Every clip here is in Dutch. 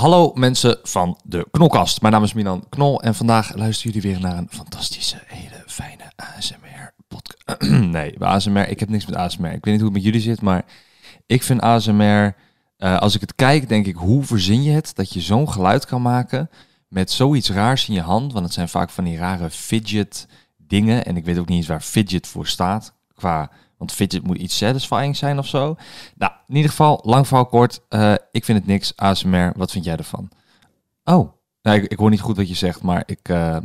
Hallo mensen van de Knolkast. Mijn naam is Milan Knol en vandaag luisteren jullie weer naar een fantastische, hele fijne ASMR-podcast. nee, bij ASMR, ik heb niks met ASMR. Ik weet niet hoe het met jullie zit, maar ik vind ASMR, eh, als ik het kijk, denk ik, hoe verzin je het dat je zo'n geluid kan maken met zoiets raars in je hand? Want het zijn vaak van die rare fidget dingen en ik weet ook niet eens waar fidget voor staat qua want fidget moet iets satisfying zijn of zo. Nou, in ieder geval, lang verhaal kort. eh, ik vind het niks. ASMR, wat vind jij ervan? Oh, nou, ik, ik hoor niet goed wat je zegt, maar ik, eh, eh,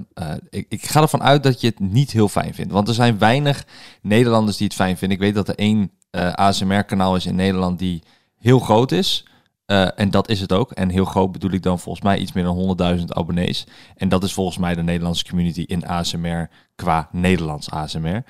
ik, ik ga ervan uit dat je het niet heel fijn vindt. Want er zijn weinig Nederlanders die het fijn vinden. Ik weet dat er één ASMR-kanaal is in Nederland die heel groot is. En dat is het ook. En heel groot bedoel ik dan volgens mij iets meer dan 100.000 abonnees. En dat is volgens mij de Nederlandse community in ASMR qua Nederlands ASMR.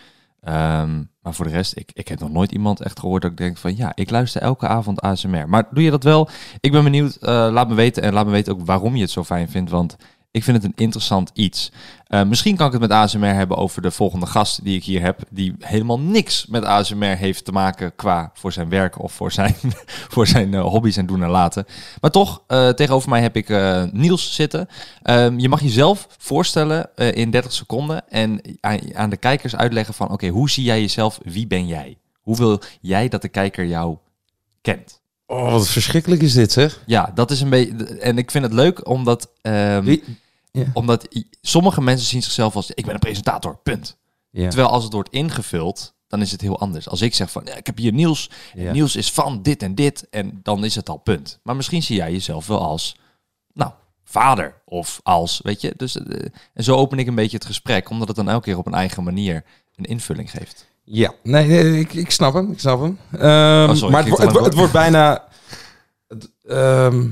Ehm, maar voor de rest, ik, ik heb nog nooit iemand echt gehoord dat ik denk van ja, ik luister elke avond ASMR. Maar doe je dat wel? Ik ben benieuwd. Eh, laat me weten en laat me weten ook waarom je het zo fijn vindt. Want ik vind het een interessant iets. Eh, misschien kan ik het met ASMR hebben over de volgende gast die ik hier heb. Die helemaal niks met ASMR heeft te maken qua voor zijn werk of voor zijn, voor zijn eh, hobby's en doen en laten. Maar toch, eh, tegenover mij heb ik Niels zitten. Ehm, je mag jezelf voorstellen in 30 seconden en aan, aan de kijkers uitleggen van oké, hoe zie jij jezelf? Wie ben jij? Hoe wil jij dat de kijker jou kent? Oh, wat verschrikkelijk is dit, zeg. Ja, dat is een beetje. En ik vind het leuk omdat. ehm, Wie- Omdat sommige mensen zien zichzelf als ik ben een presentator, punt. Terwijl als het wordt ingevuld, dan is het heel anders. Als ik zeg van ja, ik heb hier Ja. Niels is van dit en dit, en dan is het al punt. Maar misschien zie jij jezelf wel als, nou, vader of als, weet je. Dus eh, en zo open ik een beetje het gesprek, omdat het dan elke keer op een eigen manier een invulling geeft. Ja, nee, nee, ik, ik snap hem, ik snap hem. Ehm, Oh, sorry, maar het, ik wo- het, ging wo- het wordt bijna... het, ehm,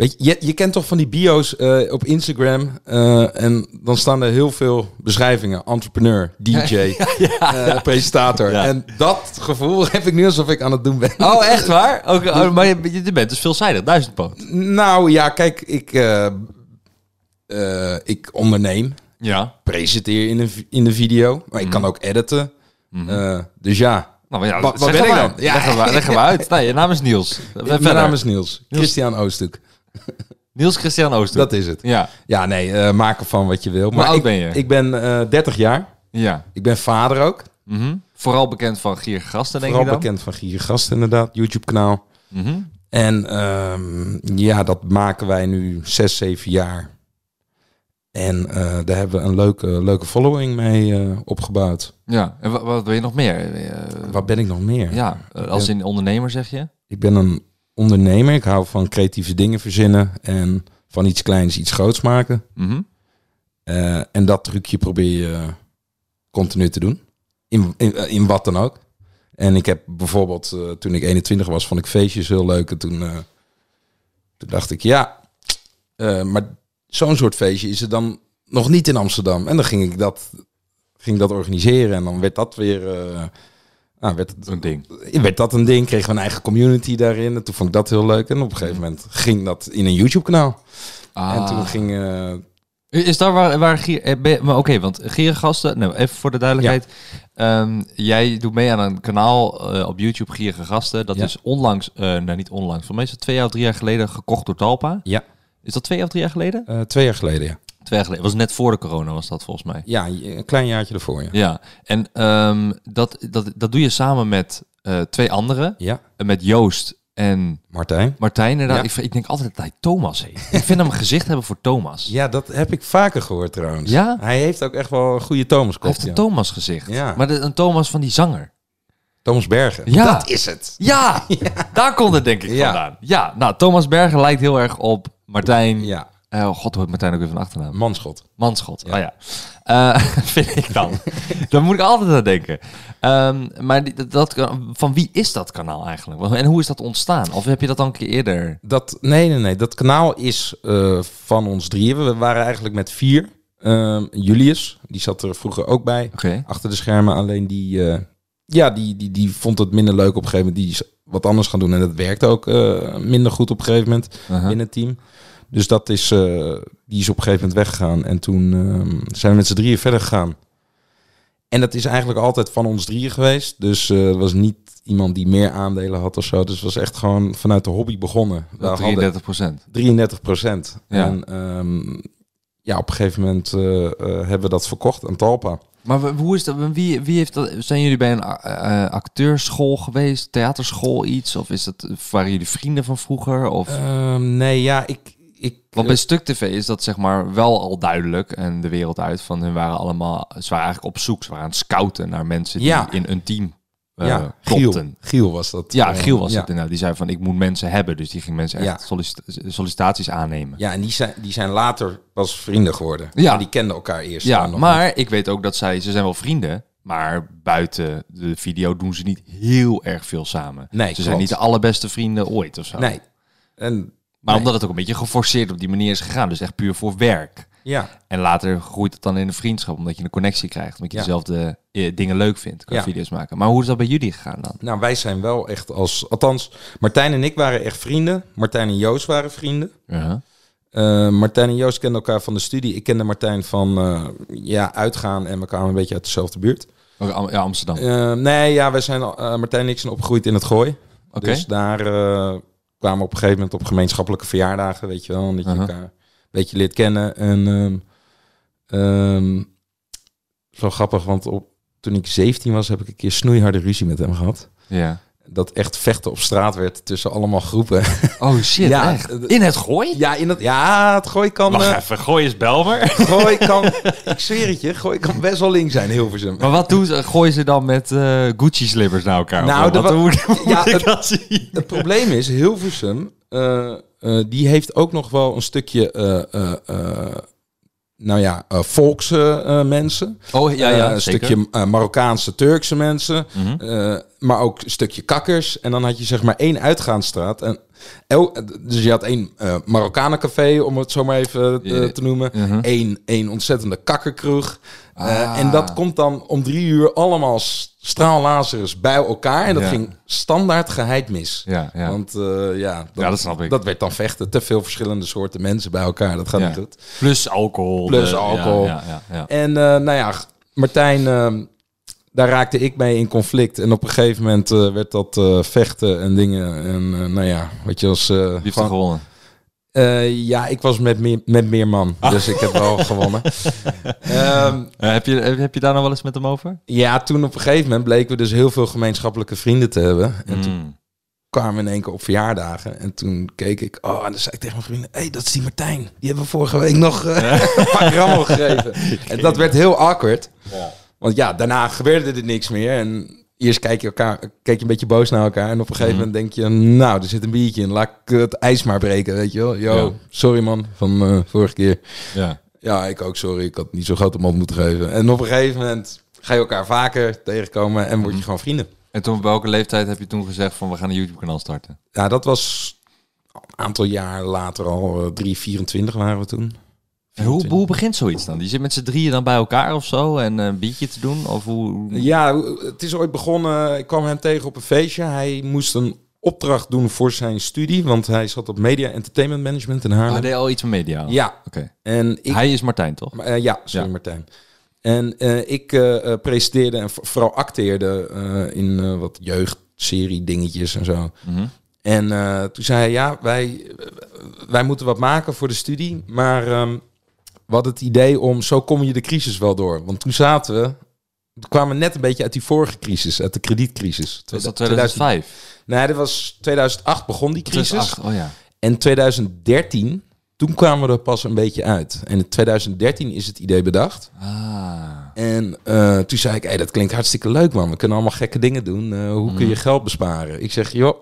weet je, je, je kent toch van die bio's eh, op Instagram eh, en dan staan er heel veel beschrijvingen. Entrepreneur, DJ, eh, presentator. Ja. En dat gevoel heb ik nu alsof ik aan het doen ben. Oh, echt waar? Ook, oh, maar je, je bent dus veelzijdig, duizendpoot. Nou ja, kijk, ik, ik onderneem, Ja. presenteer in een, vi- in de video, maar ik kan ook editen. Eh, dus ja, Nou, ja, Wat- ben ik dan? Ja. Leggen we, leggen we uit. Nee, je naam is Niels. mijn naam is Niels. Christian Oostuk. Niels Christian Ooster. Dat is het. Ja. Ja, nee, eh maak ervan wat je wil. Hoe oud ik, ben je? Ik ben eh 30 jaar. Ja. Ik ben vader ook. Mhm. Vooral bekend van Gier Gasten, denk Vooral ik dan. bekend van Gier Gast inderdaad. YouTube kanaal. Mhm. En ehm, ja, dat maken wij nu 6, 7 jaar. En eh, daar hebben we een leuke, leuke following mee opgebouwd. Ja. En wat, wat wil je nog meer? Wat ben ik nog meer? ja, als in ondernemer zeg je? Ik ben een ondernemer. Ik hou van creatieve dingen verzinnen. En van iets kleins iets groots maken. Mhm. Eh, en dat trucje probeer je continu te doen. In, in, eh, in wat dan ook. En ik heb bijvoorbeeld, eh, toen ik 21 was, vond ik feestjes heel leuk. En toen, toen dacht ik, ja, maar zo'n soort feestje is er dan nog niet in Amsterdam. En dan ging ik dat, ging ik dat organiseren. En dan werd dat weer... eh, nou, werd, het, Zo'n ding. werd dat een ding, kregen we een eigen community daarin. En toen vond ik dat heel leuk. En op een gegeven moment ging dat in een YouTube-kanaal. Ah. En toen ging... eh, Is daar waar, waar Gier... eh, maar Oké, want Gier Gasten... Nou, even voor de duidelijkheid. Ehm, jij doet mee aan een kanaal eh, op YouTube, Gierige Gasten. Dat Ja. is onlangs... eh nou, niet onlangs. Van meestal twee of drie jaar geleden gekocht door Talpa. ja, Is dat twee of drie jaar geleden? eh, twee jaar geleden, ja. Twee jaar geleden. was net voor de corona, was dat volgens mij. Ja, een klein jaartje ervoor, ja. Ja, en ehm, dat, dat, dat doe je samen met eh, twee anderen. Ja, Eh, Met Joost en Martijn. Martijn. inderdaad. Ja. Ik, ik denk altijd dat hij Thomas heet. ik vind hem een gezicht hebben voor Thomas. Ja, dat heb ik vaker gehoord trouwens. Ja? Hij heeft ook echt wel een goede Thomas hij heeft een ja. Thomas gezicht. Ja. Maar de, een Thomas van die zanger. Thomas Bergen. Ja. Dat is het. Ja, daar komt het denk ik Ja. vandaan. Ja, nou, Thomas Berger lijkt heel erg op Martijn. Ja, Eh, oh god, heet Martijn ook weer van achternaam? manschot. Manschot, Ja. oh ja. Eh, vind ik dan. Daar moet ik altijd aan denken. Ehm, maar die, dat, van wie is dat kanaal eigenlijk? En hoe is dat ontstaan? Of heb je dat al een keer eerder? Dat, nee, nee, nee. Dat kanaal is eh, van ons drieën. We waren eigenlijk met vier. Ehm, Julius, die zat er vroeger ook bij. Achter de schermen. Alleen die, ja, die, die, die vond het minder leuk op een gegeven moment. Die is wat anders gaan doen. En dat werkte ook minder goed op een gegeven moment Uh-huh. in het team. Dus dat is, eh, die is op een gegeven moment weggegaan. En toen ehm, zijn we met z'n drieën verder gegaan. En dat is eigenlijk altijd van ons drieën geweest. Dus eh, het was niet iemand die meer aandelen had of zo. Dus het was echt gewoon vanuit de hobby begonnen. We hadden 33 procent. 33 procent. Ja. En ehm, ja, op een gegeven moment eh, hebben we dat verkocht aan Talpa. Maar hoe is dat? Wie, wie heeft dat? Zijn jullie bij een acteurschool geweest, theaterschool iets? Of is dat, waren jullie vrienden van vroeger? Of, Ehm, nee, ja, ik... ik Want bij Stuk TV is dat zeg maar wel al duidelijk en de wereld uit van hun waren allemaal, ze waren eigenlijk op zoek, ze waren aan het scouten naar mensen die Ja. in een team eh ja, Giel, klopten. Giel was dat. Ja, Eh, Giel was ja. het inderdaad. Die zei van ik moet mensen hebben, dus die ging mensen echt Ja. sollicitaties aannemen. Ja, en die zijn, die zijn later pas vrienden geworden. Ja. Die kenden elkaar eerst. Ja, niet. maar ik weet ook dat zij, ze zijn wel vrienden, maar buiten de video doen ze niet heel erg veel samen. Nee, ze zijn niet de allerbeste vrienden ooit of zo. Nee. En Maar Nee. omdat het ook een beetje geforceerd op die manier is gegaan, dus echt puur voor werk. ja, En later groeit het dan in een vriendschap, omdat je een connectie krijgt, omdat je Ja. dezelfde eh, dingen leuk vindt qua Ja. video's maken. Maar hoe is dat bij jullie gegaan dan? nou wij zijn wel echt als... Althans, Martijn en ik waren echt vrienden. Martijn en Joost waren vrienden. Ja. Eh, Martijn en Joost kenden elkaar van de studie. Ik kende Martijn van eh, ja, uitgaan en we kwamen een beetje uit dezelfde buurt. Am- Ja, Amsterdam. Nee, ja, wij zijn, Martijn en ik zijn opgegroeid in het Gooi. Oké. Dus daar kwamen op een gegeven moment op gemeenschappelijke verjaardagen, weet je wel. en Dat je elkaar een beetje leert kennen. En ehm ehm, zo grappig, want op, toen ik 17 was, heb ik een keer snoeiharde ruzie met hem gehad. Ja. Dat echt vechten op straat werd tussen allemaal groepen. Oh shit, Ja, echt? In het gooi? ja, in het, ja, het gooi kan... Wacht eh, even, gooi is Belmer. gooi kan... ik zweer het je, gooi kan best wel link zijn, Hilversum. Maar wat doen ze? Gooien ze dan met eh, Gucci-slippers naar elkaar? Nou, de wat? wa- Hoe, Ja, het- dat zien? Het probleem is, Hilversum, eh, eh, die heeft ook nog wel een stukje, eh, eh, eh, nou ja, eh volkse eh, mensen. Oh, ja, ja, Eh, een zeker. stukje Marokkaanse, Turkse mensen. Mhm. maar ook een stukje kakkers. En dan had je zeg maar één uitgaansstraat. En el- dus je had één eh Marokkanencafé, om het zo maar even eh, te noemen. Mhm. Eén, één ontzettende kakkerkroeg. Eh, Ah. en dat komt dan om drie uur allemaal straallazers bij elkaar. En dat Ja. ging standaard geheid mis. Ja, ja. Want ja, dat, Ja, dat snap ik. Dat werd dan vechten. Te veel verschillende soorten mensen bij elkaar. Dat gaat niet goed. Plus alcohol. Plus alcohol. En nou ja, Martijn, daar raakte ik mee in conflict. En op een gegeven moment eh, werd dat eh, vechten en dingen. En eh, nou ja, wat je als... er gewoon- gewonnen? Ja, ik was met meer, met meer man. Ah. Dus ik heb wel gewonnen. Ehm, Eh, heb, je, heb je daar nog wel eens met hem over? ja, toen op een gegeven moment bleken we dus heel veel gemeenschappelijke vrienden te hebben. En toen Mm. kwamen we in één keer op verjaardagen. En toen keek ik, oh, en dan zei ik tegen mijn vrienden, hé, hey, dat is die Martijn. Die hebben we vorige week nog eh, een paar rammel gegeven. En dat werd heel awkward. Want ja, daarna gebeurde er niks meer. En eerst kijk je, elkaar, kijk je een beetje boos naar elkaar. En op een gegeven Mhm. moment denk je, nou, er zit een biertje in. Laat ik het ijs maar breken, weet je wel. Yo, Ja. sorry man, van eh, vorige keer. Ja. Ja, ik ook, sorry. Ik had niet zo'n grote mond moeten geven. En op een gegeven moment ga je elkaar vaker tegenkomen en word je Mhm. gewoon vrienden. En toen, op welke leeftijd heb je toen gezegd van we gaan een YouTube-kanaal starten? Ja, dat was een aantal jaar later al. eh, 3, 24 waren we toen. Hoe, hoe begint zoiets dan? Die zit met z'n drieën dan bij elkaar of zo en eh, een biertje te doen? Of hoe? Ja, het is ooit begonnen. Ik kwam hem tegen op een feestje. Hij moest een opdracht doen voor zijn studie, want hij zat op Media Entertainment Management in Oh, Haarlem. hij deed al iets met media? Ja, Oké. en ik... Hij is Martijn, toch? Eh, ja, sorry Ja. Martijn. En eh, ik presenteerde en vo- vooral acteerde in wat jeugdserie dingetjes en zo. Mhm. En toen zei hij, ja, wij, wij moeten wat maken voor de studie. Maar ehm, we hadden het idee om, zo kom je de crisis wel door. Want toen zaten we, toen kwamen we net een beetje uit die vorige crisis, uit de kredietcrisis. Was dat 2000 2005? Nee, dat was 2008 begon die crisis. 2008, oh ja. En 2013, toen kwamen we er pas een beetje uit. En in 2013 is het idee bedacht. Ah. En eh, toen zei ik, hey, dat klinkt hartstikke leuk man. We kunnen allemaal gekke dingen doen. Eh, hoe kun je Mhm. geld besparen? Ik zeg, joh,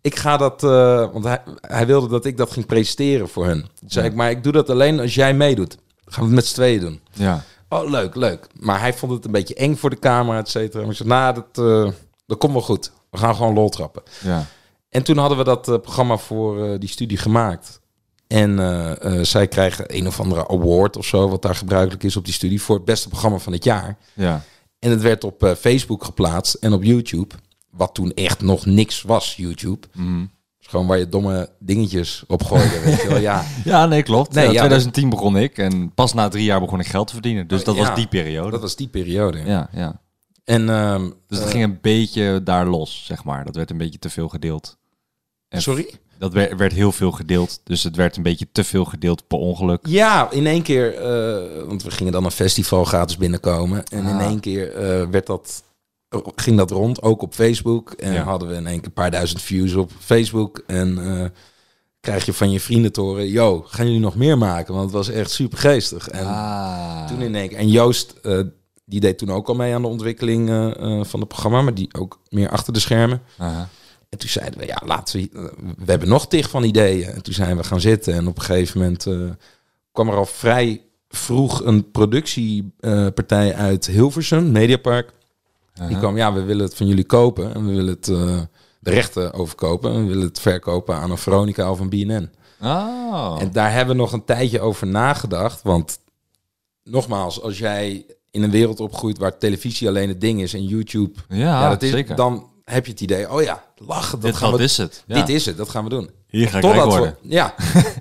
ik ga dat... eh, want hij, hij wilde dat ik dat ging presenteren voor hen. Toen zei Ja. ik, maar ik doe dat alleen als jij meedoet. Gaan we het met z'n tweeën doen. Ja. Oh, leuk, leuk. Maar hij vond het een beetje eng voor de camera, et cetera. Maar ik zei, nou, dat, eh, dat komt wel goed. We gaan gewoon lol trappen. Ja. En toen hadden we dat eh, programma voor eh, die studie gemaakt. En zij krijgen een of andere award of zo, wat daar gebruikelijk is op die studie, voor het beste programma van het jaar. Ja. En het werd op Facebook geplaatst en op YouTube, wat toen echt nog niks was, YouTube. Mhm. Gewoon waar je domme dingetjes op gooide, weet je wel. Ja, Ja, nee, klopt. Nee, Ja, ja, 2010 begon ik en pas na drie jaar begon ik geld te verdienen. Dus dat Ja, was die periode. dat was die periode. Ja, ja. En, ehm, Dus het eh, ging een beetje daar los, zeg maar. Dat werd een beetje te veel gedeeld. En Sorry? Dat werd, werd heel veel gedeeld. Dus het werd een beetje te veel gedeeld per ongeluk. Ja, in één keer, eh, want we gingen dan een festival gratis binnenkomen. En in Ah. één keer eh, werd dat, ging dat rond, ook op Facebook. En Ja. hadden we in één keer een paar duizend views op Facebook. En eh, krijg je van je vrienden te horen, yo, gaan jullie nog meer maken? Want het was echt super geestig. En ah. toen in één keer, en Joost, eh, die deed toen ook al mee aan de ontwikkeling eh, van het programma, maar die ook meer achter de schermen. En toen zeiden we, ja, laten we... We hebben nog tig van ideeën. En toen zijn we gaan zitten. En op een gegeven moment kwam er al vrij vroeg een productiepartij uit Hilversum, Mediapark. Die Aha. kwam, ja, we willen het van jullie kopen. En we willen het, eh, de rechten overkopen. En we willen het verkopen aan een Veronica of een BNN. Oh. En daar hebben we nog een tijdje over nagedacht. Want nogmaals, als jij in een wereld opgroeit waar televisie alleen het ding is en YouTube... ja, ja, dat is, zeker. dan heb je het idee, oh ja, lachen, dat Dit, gaan we is het. Ja. dit is het, dat gaan we doen. Hier ga ik Totdat we, Ja.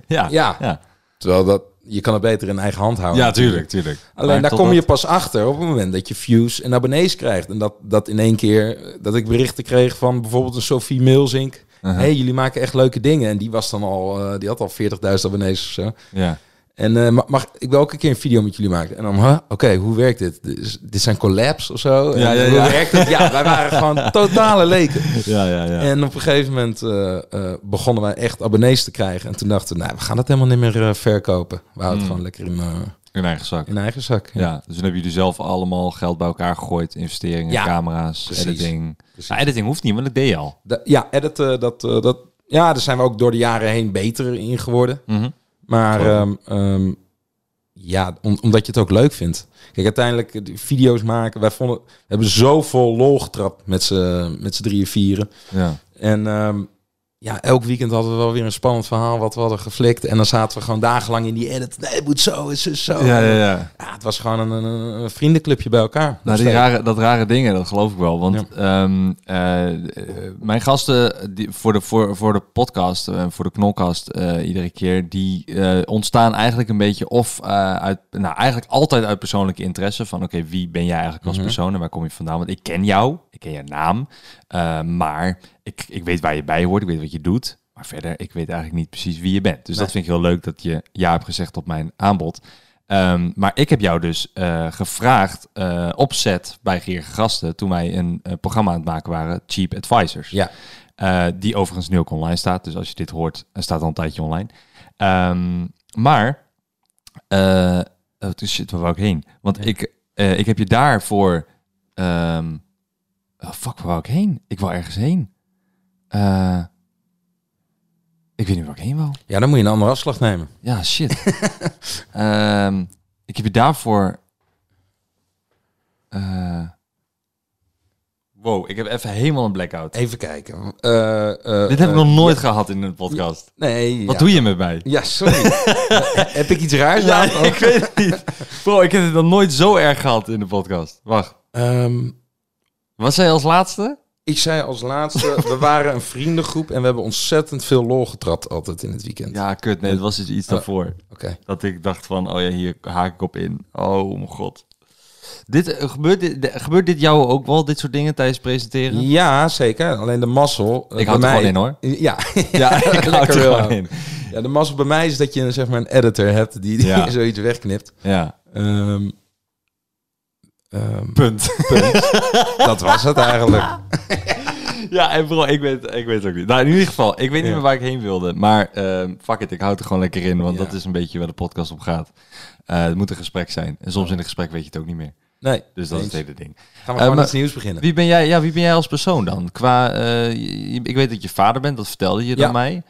ja. Ja, terwijl dat, je kan het beter in eigen hand houden. ja tuurlijk, tuurlijk. Alleen Maar daar kom je pas achter op het moment dat je views en abonnees krijgt. En dat, dat in één keer, dat ik berichten kreeg van bijvoorbeeld een Sophie Milzink. Aha. hey, jullie maken echt leuke dingen. En die was dan al, eh, die had al 40.000 abonnees of zo. Ja. En eh, ma- mag ik wil ook een keer een video met jullie maken? En dan, huh? oké, hoe werkt dit? Dit, dit zijn collabs of zo? Ja, ja, hoe ja. werkt het? Ja, wij waren gewoon totale leken. Ja, ja, ja. En op een gegeven moment eh, eh, begonnen wij echt abonnees te krijgen. En toen dachten we, nou, we gaan dat helemaal niet meer verkopen. We houden het Mm. gewoon lekker in, In eigen zak. in eigen zak. Ja, dus toen hebben jullie zelf allemaal geld bij elkaar gegooid. Investeringen, camera's, precies. editing. Precies. Nou, editing hoeft niet, want dat deed je al. Da- ja, editen, dat, dat, ja, daar zijn we ook door de jaren heen beter in geworden. Mhm. Maar ehm, ehm, ja, om- omdat je het ook leuk vindt. Kijk, uiteindelijk eh, die video's maken. Wij vonden, we hebben zo vol lol getrapt met z'n met z'n drieën, vieren. Ja. En ehm, ja, elk weekend hadden we wel weer een spannend verhaal wat we hadden geflikt. En dan zaten we gewoon dagenlang in die edit. Nee, het moet zo, het is zo. Ja, ja, ja. Ja, het was gewoon een, een, een vriendenclubje bij elkaar. Nou, die rare, dat rare dingen, dat geloof ik wel. Want ehm, eh, eh, mijn gasten die, voor, de, voor, voor de podcast, en voor de knolkast eh, iedere keer, die eh, ontstaan eigenlijk een beetje of eh, uit, nou eigenlijk altijd uit persoonlijke interesse. Van oké, wie ben jij eigenlijk als Mhm. persoon en waar kom je vandaan? Want ik ken jou, ik ken je naam, eh, maar ik, ik weet waar je bij hoort, ik weet wat je doet. Maar verder, ik weet eigenlijk niet precies wie je bent. Dus Nee. dat vind ik heel leuk dat je ja hebt gezegd op mijn aanbod. Ehm, maar ik heb jou dus eh, gevraagd eh, op set bij Geer Gasten toen wij een eh, programma aan het maken waren, Cheap Advisors. Ja. Eh, die overigens nu ook online staat. Dus als je dit hoort, eh, staat al een tijdje online. Ehm, maar, eh oh, shit, waar wou ik heen? Want ik, eh, ik heb je daarvoor... ehm oh, fuck, waar wou ik heen? Ik wou ergens heen. Eh, ik weet niet waar ik heen wou. Ja, dan moet je een andere afslag nemen. Ja, shit. Ehm, ik heb je daarvoor... eh, wow, ik heb even helemaal een blackout. Even kijken. Eh, Dit heb ik nog nooit gehad in een podcast. Nee. Wat ja. doe je met mij? Ja, sorry. heb ik iets raars Ja, gedaan? ik weet het niet. Bro, ik heb het nog nooit zo erg gehad in de podcast. Wacht. Wat zei je als laatste? Ik zei als laatste, we waren een vriendengroep en we hebben ontzettend veel lol getrapt altijd in het weekend. Ja, kut. Nee, het was dus iets daarvoor. Oké. Dat ik dacht van, oh ja, hier haak ik op in. Oh mijn god. Dit, eh, gebeurt, dit, gebeurt dit jou ook wel, dit soort dingen tijdens presenteren? Ja, zeker. Alleen de mazzel. eh, Ik hou er mij- gewoon in hoor. Ja, Ja, ik hou er gewoon wel. in. Ja, de mazzel bij mij is dat je zeg maar een editor hebt die, die Ja. zoiets wegknipt. Ja, Ehm, ehm, punt. dat was het eigenlijk. Ja, en bro, ik weet, ik weet het ook niet. Nou, in ieder geval, ik weet niet Ja. meer waar ik heen wilde. Maar ehm, fuck it, ik houd er gewoon lekker in. Want Ja. dat is een beetje waar de podcast op gaat. Eh, het moet een gesprek zijn. En soms in een gesprek weet je het ook niet meer. Nee, Dus dat is het hele ding. Gaan we Eh, gewoon maar- iets nieuws beginnen. Wie ben jij, ja, wie ben jij als persoon dan? Qua, eh, je- ik weet dat je vader bent, dat vertelde je Ja. aan mij.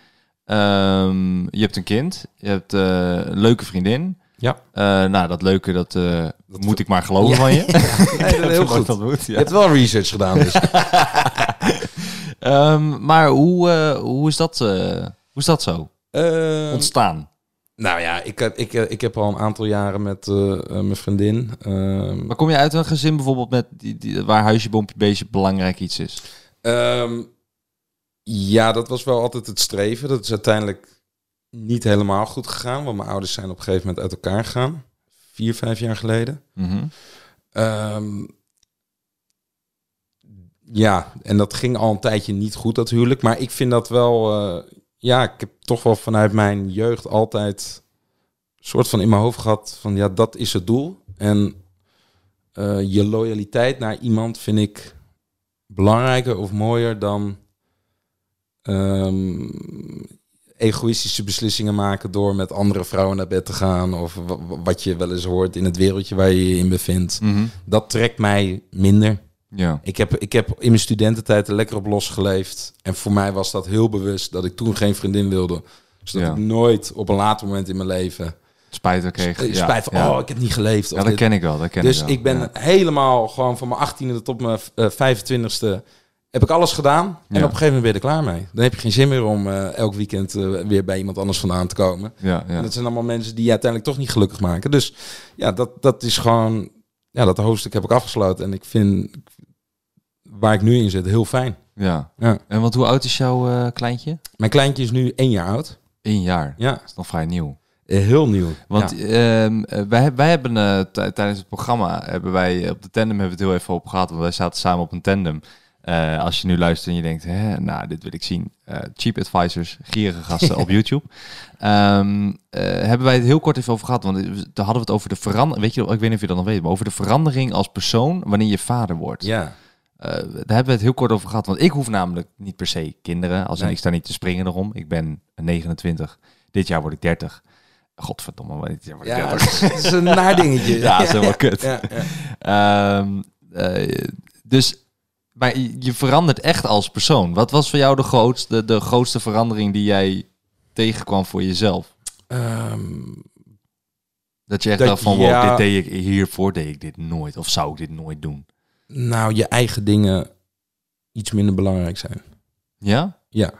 Ehm, je hebt een kind, je hebt eh, een leuke vriendin. Ja. Eh, nou, dat leuke, dat, eh, Dat- moet ik maar geloven Ja. van je. Nee, dat is heel goed. Dat moet, Je ja. hebt wel research gedaan dus. Ehm, maar hoe, eh, hoe, is dat, eh, hoe is dat zo Ehm, ontstaan? nou ja, ik heb, ik, ik heb al een aantal jaren met mijn vriendin. ehm, Maar kom je uit een gezin bijvoorbeeld met die, die, waar huisje, boompje, beestje belangrijk iets is? Ehm, ja, dat was wel altijd het streven. Dat is uiteindelijk niet helemaal goed gegaan. Want mijn ouders zijn op een gegeven moment uit elkaar gegaan. Vier, vijf jaar geleden. Mhm. Ehm, ja, en dat ging al een tijdje niet goed, dat huwelijk. Maar ik vind dat wel... eh, ja, ik heb toch wel vanuit mijn jeugd altijd... soort van in mijn hoofd gehad van... ja, dat is het doel. En eh, je loyaliteit naar iemand vind ik belangrijker of mooier dan... ehm, egoïstische beslissingen maken door met andere vrouwen naar bed te gaan. Of wa- wa- wat je wel eens hoort in het wereldje waar je je in bevindt. Mhm. Dat trekt mij minder. Ja. Ik heb, ik heb in mijn studententijd er lekker op losgeleefd. En voor mij was dat heel bewust dat ik toen geen vriendin wilde. Zodat Ja. ik nooit op een later moment in mijn leven Spijt kreeg. eh, Ja, spijt van, ja. oh, ik heb niet geleefd. Ja, dat dit. ken ik wel. Dat ken dus ik, wel. ik ben Ja. helemaal gewoon van mijn 18e tot mijn eh, 25e heb ik alles gedaan. En Ja. op een gegeven moment ben je er klaar mee. Dan heb je geen zin meer om eh, elk weekend eh, weer bij iemand anders vandaan te komen. Ja, ja. En dat zijn allemaal mensen die je uiteindelijk toch niet gelukkig maken. Dus ja, dat, dat is gewoon... Ja, dat hoofdstuk heb ik afgesloten. En ik vind waar ik nu in zit heel fijn. ja. Ja. En want hoe oud is jouw eh, kleintje? Mijn kleintje is nu één jaar oud. Eén jaar. Ja, Dat is nog vrij nieuw. heel nieuw. Want ja. ehm, eh, wij, wij hebben tijdens het programma hebben wij op de tandem hebben we het heel even op gehad. Want wij zaten samen op een tandem. Eh, als je nu luistert en je denkt, Hè, nou, dit wil ik zien. Eh, cheap advisors, gierige gasten op YouTube. Eh, hebben wij het heel kort even over gehad. Want daar hadden we het over de verandering. Weet je, ik weet niet of je dat nog weet, maar over de verandering als persoon wanneer je vader wordt. ja. Daar hebben we het heel kort over gehad. Want ik hoef namelijk niet per se kinderen. Als Nee. ik sta niet te springen erom. Ik ben 29. Dit jaar word ik 30. Godverdomme, word ik Ja, 30. het is een naar dingetje. Ja, dat is helemaal kut. Ja, ja. Ehm, eh, dus, maar je verandert echt als persoon. Wat was voor jou de grootste, de grootste verandering die jij tegenkwam voor jezelf? Ehm, Dat je echt Dat- dacht van, ja. wow, dit deed ik, hiervoor deed ik dit nooit. Of zou ik dit nooit doen? nou, je eigen dingen iets minder belangrijk zijn. Ja? Ja,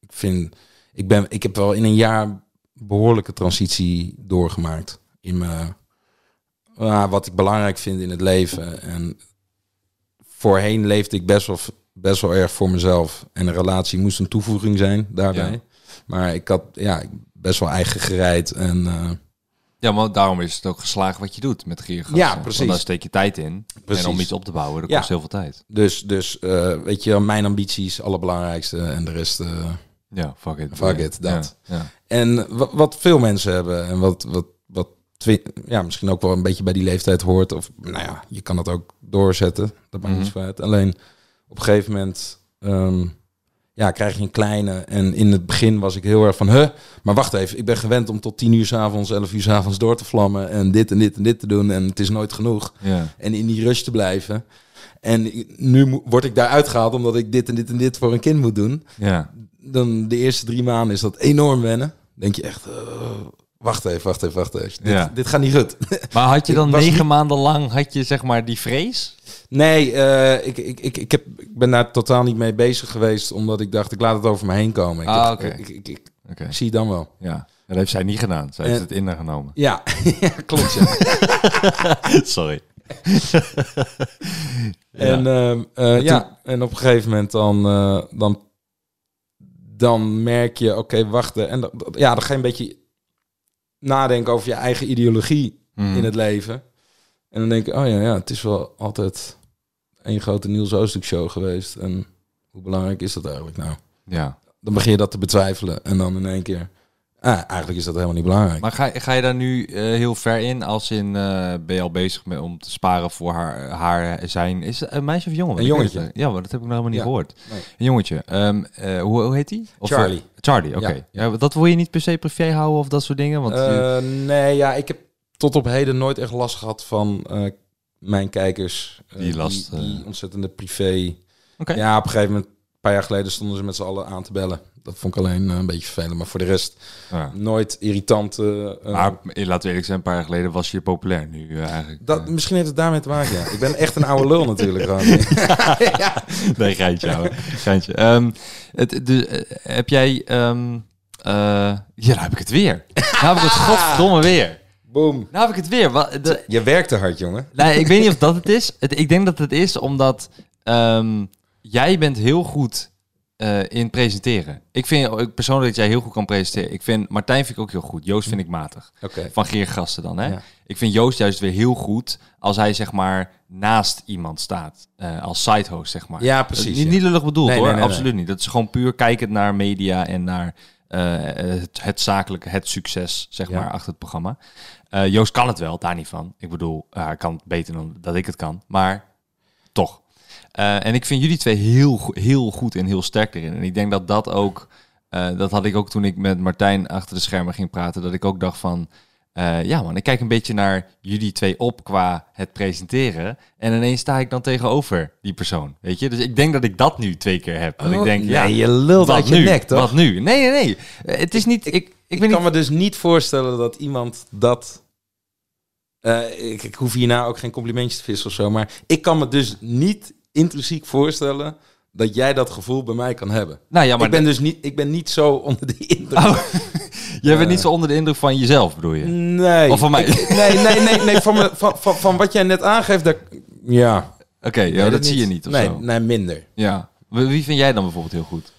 ik vind, ik ben, ik heb wel in een jaar behoorlijke transitie doorgemaakt in mijn, ah, wat ik belangrijk vind in het leven. En voorheen leefde ik best wel, best wel erg voor mezelf en een relatie moest een toevoeging zijn daarbij. Ja. Maar ik had ja best wel eigen gereid en eh, Ja, maar daarom is het ook geslaagd wat je doet met giergassen. Ja, Want precies. daar steek je tijd in. Precies. En om iets op te bouwen, dat Ja. kost heel veel tijd. dus, dus eh, weet je, mijn ambities allerbelangrijkste en de rest. eh, Ja, fuck it. Fuck it, dat. Ja. En wat, veel mensen hebben en wat, wat, wat ja, misschien ook wel een beetje bij die leeftijd hoort. Of nou ja, je kan het ook doorzetten. Dat maakt Mhm. niet zo uit. Alleen op een gegeven moment ehm, ja, krijg je een kleine. En in het begin was ik heel erg van, huh, maar wacht even. Ik ben gewend om tot tien uur s'avonds, elf uur s'avonds door te vlammen. En dit en dit en dit te doen. En het is nooit genoeg. Ja. En in die rush te blijven. En nu word ik daar uitgehaald omdat ik dit en dit en dit voor een kind moet doen ja. dan de eerste drie maanden is dat enorm wennen. Denk je echt, eh, wacht even, wacht even, wacht even. Dit, Ja. dit gaat niet goed. Maar had je dan negen niet- maanden lang, had je zeg maar die vrees? nee, eh, ik, ik, ik, ik, heb, ik ben daar totaal niet mee bezig geweest, omdat ik dacht, ik laat het over me heen komen. Ik, Ah, oké. ik, zie het dan wel. Ja. Dat heeft zij niet gedaan. Zij heeft En- het ingenomen. Ja, ja klopt. Ja. Sorry. En, ehm, eh, ja, en op een gegeven moment dan, eh, dan, dan merk je, oké, wachten. En dat- dat- ja, dan ga je een beetje nadenken over je eigen ideologie. Mhm. in het leven. En dan denk ik, oh ja, ja, het is wel altijd een grote Niels Oostuk show geweest. En hoe belangrijk is dat eigenlijk nou? Ja. Dan begin je dat te betwijfelen en dan in één keer, ah, eigenlijk is dat helemaal niet belangrijk. Maar ga, ga je daar nu eh, heel ver in? Als in, eh, ben je al bezig met, om te sparen voor haar, haar zijn... Is het een meisje of jongen? Een jongetje. het- Ja, maar dat heb ik nog helemaal niet Ja. gehoord. Nee. Een jongetje. Ehm, eh, hoe, hoe heet die? Of, Charlie. Charlie, oké. Ja. Ja. dat wil je niet per se privé houden of dat soort dingen? Want je- nee, ja, ik heb tot op heden nooit echt last gehad van mijn kijkers. Die last, Die, die ontzettende privé. Ja, op een gegeven moment, paar jaar geleden, stonden ze met z'n allen aan te bellen. Dat vond ik alleen eh, een beetje vervelend. Maar voor de rest, ja. nooit irritant. eh, Maar eh, laten we eerlijk zijn, een paar jaar geleden was je populair. Nu eigenlijk... Dat, misschien heeft het daarmee te maken, ja. Ik ben echt een oude lul natuurlijk gewoon. ja. nee, geintje, ouwe. geintje. Ehm, het, eh, heb jij... ehm eh, ja, nou heb ik het weer. Nou heb ik het godverdomme weer. Boom. Nou heb ik het weer. Wat, de, Je werkte hard, jongen. nee, ik weet niet of dat het is. Het, ik denk dat het is omdat ehm, jij bent heel goed eh, in presenteren. Ik vind ik persoonlijk dat jij heel goed kan presenteren. Ik vind Martijn vind ik ook heel goed. Joost vind ik matig. Van Geergasten dan, hè? Ja. Ik vind Joost juist weer heel goed als hij zeg maar naast iemand staat. eh, als sidehost, zeg maar. Ja, precies. niet, ja. niet lullig bedoeld Nee, hoor, nee, nee, absoluut niet. Dat is gewoon puur kijkend naar media en naar eh, het, het zakelijke, het succes, zeg Ja. maar, achter het programma. Joost kan het wel, daar niet van. Ik bedoel, hij kan het beter dan dat ik het kan, maar toch. Eh, en ik vind jullie twee heel, heel goed en heel sterk erin. En ik denk dat dat ook, eh, dat had ik ook toen ik met Martijn achter de schermen ging praten, dat ik ook dacht van, eh, ja man, ik kijk een beetje naar jullie twee op qua het presenteren. En ineens sta ik dan tegenover die persoon, weet je? Dus ik denk dat ik dat nu twee keer heb. Dat ik denk, nee, ja, je lult wat uit je nu? nek, toch? Wat nu? Nee, nee, nee. Het is niet, ik, ik, Ik, kan niet... me dus niet voorstellen dat iemand dat... ik, ik hoef hierna ook geen complimentjes te vissen of zo, maar ik kan me dus niet intrinsiek voorstellen dat jij dat gevoel bij mij kan hebben. Nou ja, maar ik, ben dus niet, ik ben niet zo onder de indruk. Oh, jij bent niet zo onder de indruk van jezelf, bedoel je? Nee. Of van mij? Ik- nee, nee, nee, nee van, me, van, van, van wat jij net aangeeft, dat, ja. Oké, ja, dat zie je niet of nee, zo. nee, minder. Ja. Wie wie vind jij dan bijvoorbeeld heel goed?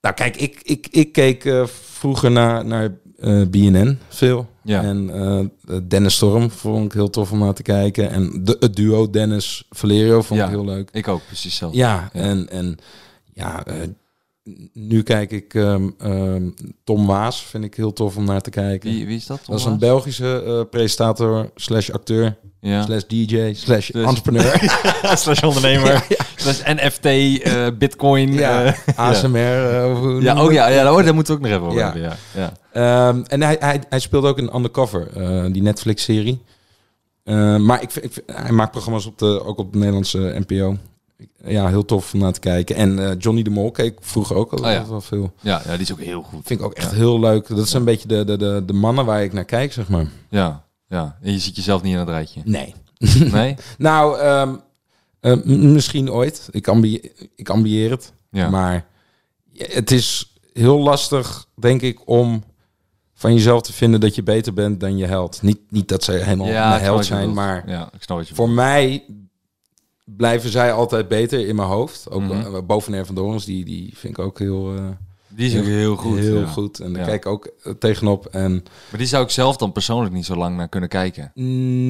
Nou, kijk, ik, ik, ik keek eh, vroeger naar, naar eh, BNN veel. Ja. En eh, Dennis Storm vond ik heel tof om naar te kijken. En de, het duo Dennis Valerio vond Ja. ik heel leuk. Ik ook, precies zo. Ja, Ja. en, en ja, eh, nu kijk ik ehm, ehm, Tom Waas, vind ik heel tof om naar te kijken. Wie, wie is dat? dat is een Belgische eh, presentator slash acteur Ja. slash DJ slash Dus- entrepreneur. slash ondernemer. Slash NFT, eh, bitcoin. ja, eh, ASMR. eh, hoe ja, noem oh ja, het? ja, daar moeten we ook nog even over Ja. hebben. Ja. Ja. Ehm, en hij, hij, hij speelde ook in Undercover, eh, die Netflix-serie. Eh, maar ik, hij maakt programma's op de, ook op de Nederlandse NPO. Ja, heel tof om naar te kijken. En eh, Johnny de Mol keek vroeger ook altijd Oh ja. wel veel. Ja, ja, die is ook heel goed. Vind ik ook echt heel leuk. Dat zijn een beetje de, de, de, de mannen waar ik naar kijk, zeg maar. Ja, ja. En je ziet jezelf niet in het rijtje. Nee. Nee? Nou, ehm, eh, misschien ooit. Ik, ambie ik ambieer het. Ja. Maar het is heel lastig, denk ik, om van jezelf te vinden dat je beter bent dan je held. Niet, niet dat ze helemaal ja, held zijn, maar Ja, ik snap wat je voor mij blijven zij altijd beter in mijn hoofd. Ook mm boven van Dorens, die, die vind ik ook heel, eh. Die is ook heel goed. heel ja. goed. En daar Ja. kijk ik ook eh, tegenop. En Maar die zou ik zelf dan persoonlijk niet zo lang naar kunnen kijken.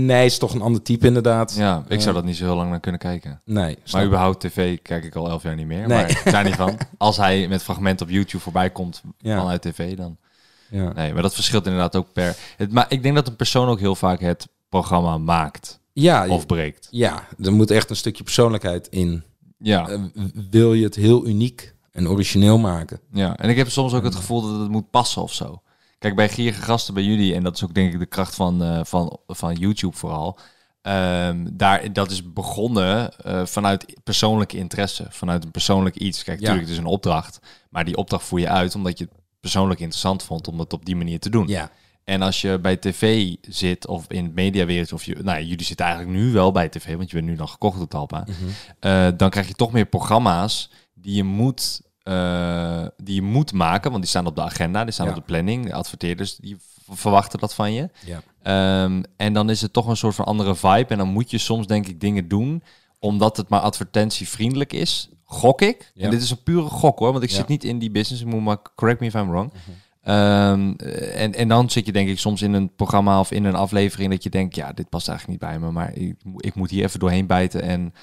nee, is toch een ander type inderdaad. Ja, ik zou dat niet zo heel lang naar kunnen kijken. Nee, Maar ik. überhaupt tv kijk ik al elf jaar niet meer. Nee. Maar daar niet van. Als hij met fragmenten op YouTube voorbij komt Ja. vanuit tv, dan... ja. Nee, maar dat verschilt inderdaad ook per... Het, maar ik denk dat een persoon ook heel vaak het programma maakt Ja, of breekt. ja, er moet echt een stukje persoonlijkheid in. Ja, Eh, wil je het heel uniek en origineel maken? ja. En ik heb soms ook het gevoel dat het moet passen of zo. Kijk, bij gierige gasten bij jullie, en dat is ook denk ik de kracht van, eh, van, van YouTube vooral... ehm, daar, dat is begonnen eh, vanuit persoonlijke interesse, vanuit een persoonlijk iets. Kijk, Ja. natuurlijk, het is een opdracht, maar die opdracht voer je uit omdat je het persoonlijk interessant vond om het op die manier te doen. Ja, En als je bij tv zit of in het mediawereld, of je, nou, ja, jullie zitten eigenlijk nu wel bij tv, want je bent nu dan gekocht door Talpa, eh, dan krijg je toch meer programma's die je moet, eh, die je moet maken, want die staan op de agenda, die staan Ja. op de planning, de adverteerders die verwachten dat van je. ja. Ehm, en dan is het toch een soort van andere vibe en dan moet je soms denk ik dingen doen omdat het maar advertentievriendelijk is. Gok ik. Ja. En dit is een pure gok hoor, want ik zit niet in die business. Ik moet maar correct me if I'm wrong. Ehm, en, en dan zit je denk ik soms in een programma of in een aflevering dat je denkt, ja, dit past eigenlijk niet bij me, maar ik, ik moet hier even doorheen bijten en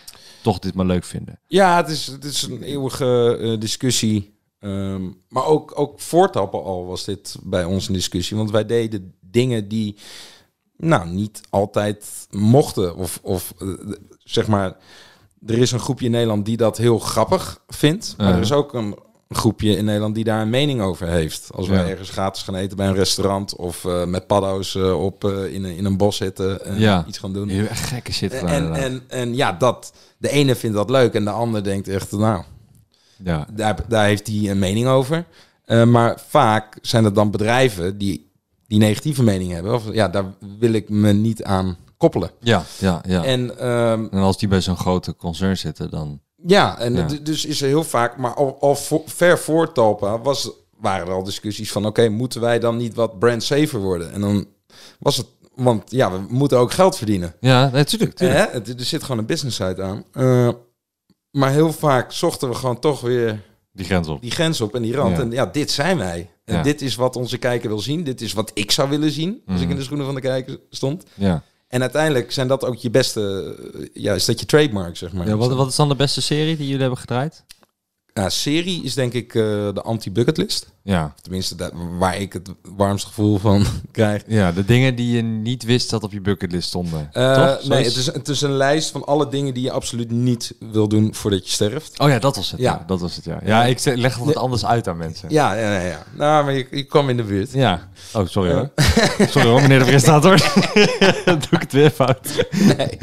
toch dit maar leuk vinden. Ja, het is, het is een eeuwige eh, discussie. Ehm, maar ook, ook voortappen al was dit bij ons een discussie. Want wij deden dingen die nou niet altijd mochten. Of, of eh, zeg maar, er is een groepje in Nederland die dat heel grappig vindt. Maar er is ook een groepje in Nederland die daar een mening over heeft. Als wij Ja. ergens gratis gaan eten bij een restaurant of eh, met paddo's eh, op, eh, in, een, in een bos zitten en Ja. iets gaan doen. Hebt echt gekke shit gedaan. En, en, en ja, dat, de ene vindt dat leuk en de ander denkt echt, nou, ja. daar, daar heeft hij een mening over. Maar vaak zijn het dan bedrijven die die negatieve mening hebben. Of ja, daar wil ik me niet aan koppelen. Ja, ja, ja. En ehm, En als die bij zo'n grote concern zitten, dan... ja, en Ja. dus is er heel vaak, maar al, al vo- ver voor Talpa was, waren er al discussies van, oké, moeten wij dan niet wat brand safer worden? En dan was het, want ja, we moeten ook geld verdienen. Ja, natuurlijk. Het- Er zit gewoon een business side aan. Eh, maar heel vaak zochten we gewoon toch weer Die grens op. die grens op en die rand. Ja. En ja, dit zijn wij. En Ja. dit is wat onze kijker wil zien. Dit is wat ik zou willen zien als ik Mhm. in de schoenen van de kijker stond. Ja. En uiteindelijk zijn dat ook je beste, eh, ja, is dat je trademark, zeg maar. ja wat, wat is dan de beste serie die jullie hebben gedraaid? Ja, serie is denk ik eh, de anti-bucketlist. Ja. Tenminste, dat, waar ik het warmste gevoel van krijg. Ja, de dingen die je niet wist dat op je bucketlist stonden. Eh, Toch? nee, het is, het is een lijst van alle dingen die je absoluut niet wil doen voordat je sterft. Oh ja, dat was het. Ja, Ja. dat was het. Ja, ja ik leg het wat anders uit aan mensen. Ja, ja, ja. ja. Nou, maar je, je kwam in de buurt. Ja. Oh, sorry hoor. Sorry hoor, meneer de presentator. Doe ik het weer fout. Nee,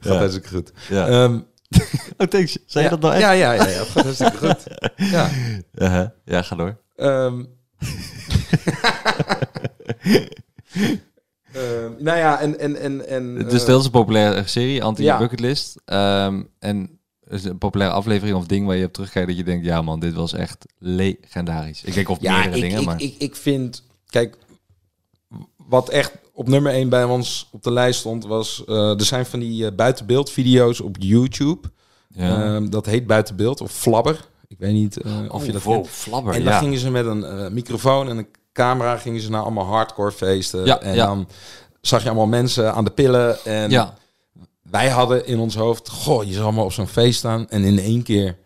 gaat Ja. goed. Ja. Ehm, oh, thanks. Zei ja, je dat nou echt? Ja, ja, ja, ja, gaat hartstikke goed. Ja. Uh-huh. Ja, ga door. Ehm, nou ja, en... en, en, en dus eh, dat is een populaire serie, Ja. anti-bucketlist. Ehm, en is een populaire aflevering of ding waar je op terugkijkt dat je denkt, ja man, dit was echt legendarisch. Ik denk of ja, meerdere ik, dingen, ik, maar... ik, ik vind... Kijk, wat echt op nummer 1 bij ons op de lijst stond, was... eh, er zijn van die eh, buitenbeeldvideo's op YouTube. ja. Ehm, dat heet buitenbeeld of flabber. Ik weet niet eh, of je dat wow, flabber, En dan ja. gingen ze met een microfoon en een camera gingen ze naar allemaal hardcore feesten. Ja, en dan zag je allemaal mensen aan de pillen. En ja. wij hadden in ons hoofd, goh, je zal allemaal op zo'n feest staan. En in één keer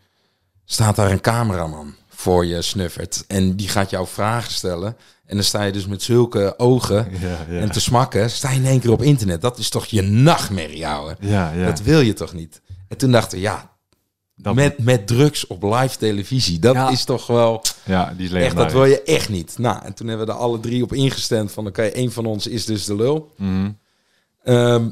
staat daar een cameraman voor je snuffert. En die gaat jou vragen stellen. En dan sta je dus met zulke ogen Ja, ja. en te smakken. Sta je in één keer op internet. Dat is toch je nachtmerrie, ouwe. ja, ja. Dat wil je toch niet? En toen dachten we, ja, Dat- met, met drugs op live televisie. Dat Ja. is toch wel... ja, die is Echt, dat wil je echt niet. Nou, en toen hebben we er alle drie op ingestemd van... oké, één van ons is dus de lul. Mhm. Ehm,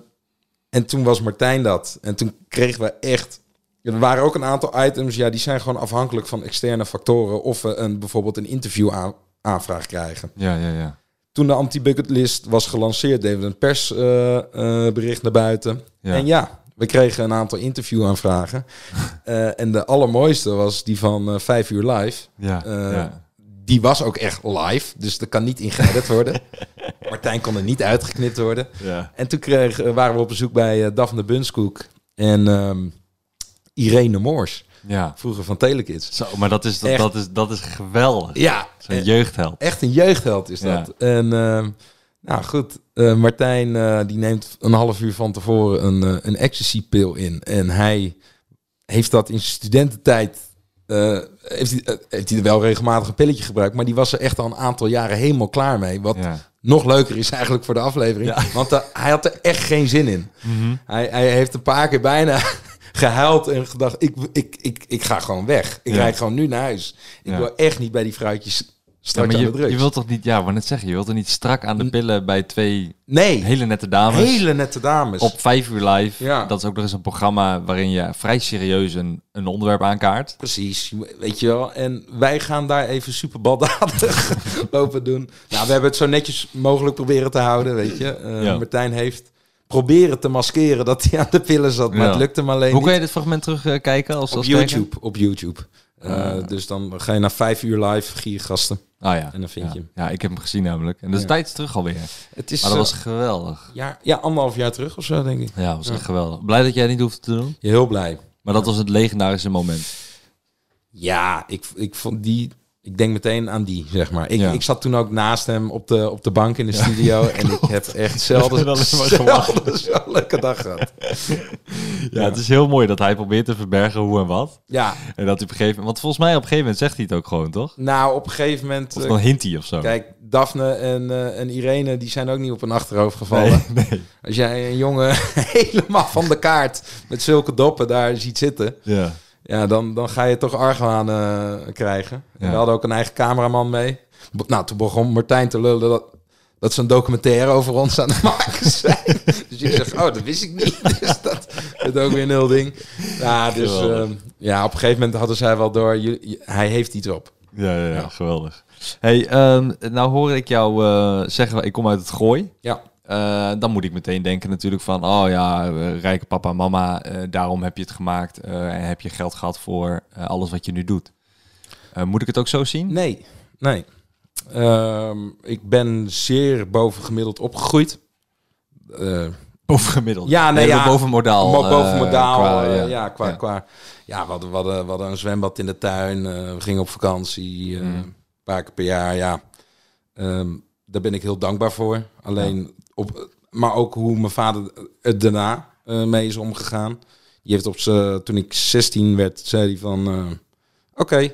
en toen was Martijn dat. En toen kregen we echt... Er waren ook een aantal items, ja, die zijn gewoon afhankelijk van externe factoren... of we een, bijvoorbeeld een interview aan, aanvraag krijgen. Ja, ja, ja. Toen de anti-bucketlist was gelanceerd, deden we een persbericht naar buiten. Ja. En ja, we kregen een aantal interviewaanvragen. Eh, en de allermooiste was die van eh, vijf uur live. Ja, Eh, ja. Die was ook echt live, dus dat kan niet ingeëdit worden. Martijn kon er niet uitgeknipt worden. ja. En toen kreeg, eh, waren we op bezoek bij Daphne Bunskoek en ehm, Irene Moors, ja. vroeger van Telekids. Zo, maar dat is, dat, Echt. dat is, dat is geweldig. Ja, Zo'n eh, jeugdheld. echt een jeugdheld is dat. En ehm, nou goed, eh, Martijn eh, die neemt een half uur van tevoren een, eh, een ecstasy-pil in. En hij heeft dat in zijn studententijd... eh, heeft, hij, eh, heeft hij er wel regelmatig een pilletje gebruikt, maar die was er echt al een aantal jaren helemaal klaar mee. Wat Ja. nog leuker is eigenlijk voor de aflevering. Ja. Want eh, hij had er echt geen zin in. Mhm. Hij, hij heeft een paar keer bijna gehuild en gedacht, ik, ik, ik, ik ga gewoon weg. Ik rijd gewoon nu naar huis. Ik wil echt niet bij die fruitjes Ja, maar je, je wilt toch niet, ja, wat net zeggen, je wilt er niet strak aan de pillen bij twee nee, hele nette dames. hele nette dames. Op vijf uur live. Ja. Dat is ook nog eens een programma waarin je vrij serieus een, een onderwerp aankaart. Precies, weet je wel. En wij gaan daar even super baldadig lopen doen. Nou, we hebben het zo netjes mogelijk proberen te houden, weet je. Eh, Ja. Martijn heeft proberen te maskeren dat hij aan de pillen zat, maar het lukte hem alleen Hoe niet. kan je dit fragment terugkijken? als Op als kijker? YouTube, op YouTube. Eh, Ah. Dus dan ga je naar vijf uur live, giergasten. Ah ja. En dan vind ja. je hem. Ja, ik heb hem gezien namelijk. En dat is Ja. tijd terug alweer. Het is Maar dat eh, was geweldig. ja, ja, anderhalf jaar terug of zo, denk ik. Ja, dat was Ja. echt geweldig. Blij dat jij niet hoeft te doen. Heel blij. Maar dat was het legendarische moment. Ja, ik, ik vond die. Ik denk meteen aan die, zeg maar. Ik, Ja. ik zat toen ook naast hem op de, op de bank in de studio. En ik heb echt zelden, zelden zo'n leuke dag gehad. Ja, het is heel mooi dat hij probeert te verbergen hoe en wat. Ja, En dat hij op een gegeven moment... Want volgens mij op een gegeven moment zegt hij het ook gewoon, toch? nou op een gegeven moment... Of eh, dan hint hij of zo. kijk, Daphne en, eh, en Irene, die zijn ook niet op een achterhoofd gevallen. nee, nee. Als jij een jongen helemaal van de kaart met zulke doppen daar ziet zitten... Ja. Ja, dan, dan ga je toch argwaan eh, krijgen. Ja. We hadden ook een eigen cameraman mee. Nou, toen begon Martijn te lullen dat, dat ze een documentaire over ons aan het maken zijn. dus ik zeg, oh, dat wist ik niet. dus dat is ook weer een heel ding. Ja, dus ehm, ja, op een gegeven moment hadden zij wel door, jullie- hij heeft iets op. Ja, ja, ja, Ja. geweldig. Hey, ehm, nou hoor ik jou eh, zeggen, ik kom uit het gooi. Ja, Eh, dan moet ik meteen denken natuurlijk van, oh ja, eh, rijke papa en mama, eh, daarom heb je het gemaakt en heb je geld gehad voor alles wat je nu doet. Moet ik het ook zo zien? nee, nee. Ehm, ik ben zeer bovengemiddeld opgegroeid. Bovengemiddeld. Ja, nee, ja. boven modaal. Mo- boven eh, modaal. qua- ja. ja. qua, Ja. qua. Ja, we hadden, we, hadden, we hadden een zwembad in de tuin. we gingen op vakantie. Mm. Een paar keer per jaar, ja. Ehm, daar ben ik heel dankbaar voor. Alleen op, maar ook hoe mijn vader het daarna eh, mee is omgegaan. Die heeft op z'n, toen ik 16 werd, zei hij van... eh, Oké,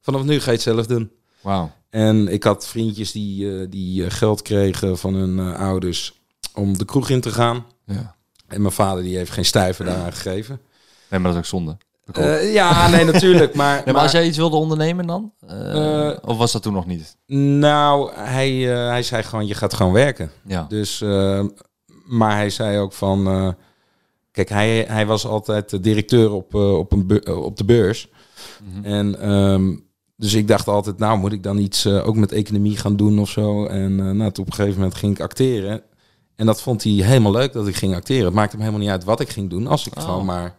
vanaf nu ga je het zelf doen. Wauw. En ik had vriendjes die, eh, die geld kregen van hun ouders om de kroeg in te gaan. Ja. En mijn vader die heeft geen stijver daaraan gegeven. Nee, maar dat is ook zonde. Eh, ja, nee, natuurlijk. Maar, maar als jij iets wilde ondernemen dan? Eh, Eh, of was dat toen nog niet? Nou, hij, hij zei gewoon, je gaat gewoon werken. Ja. Dus, maar hij zei ook van... kijk, hij, hij was altijd directeur op, op, een op de beurs. Mhm. En ehm, dus ik dacht altijd, nou moet ik dan iets ook met economie gaan doen of zo. En nou, toen op een gegeven moment ging ik acteren. En dat vond hij helemaal leuk dat ik ging acteren. Het maakte hem helemaal niet uit wat ik ging doen. Als ik Oh. gewoon maar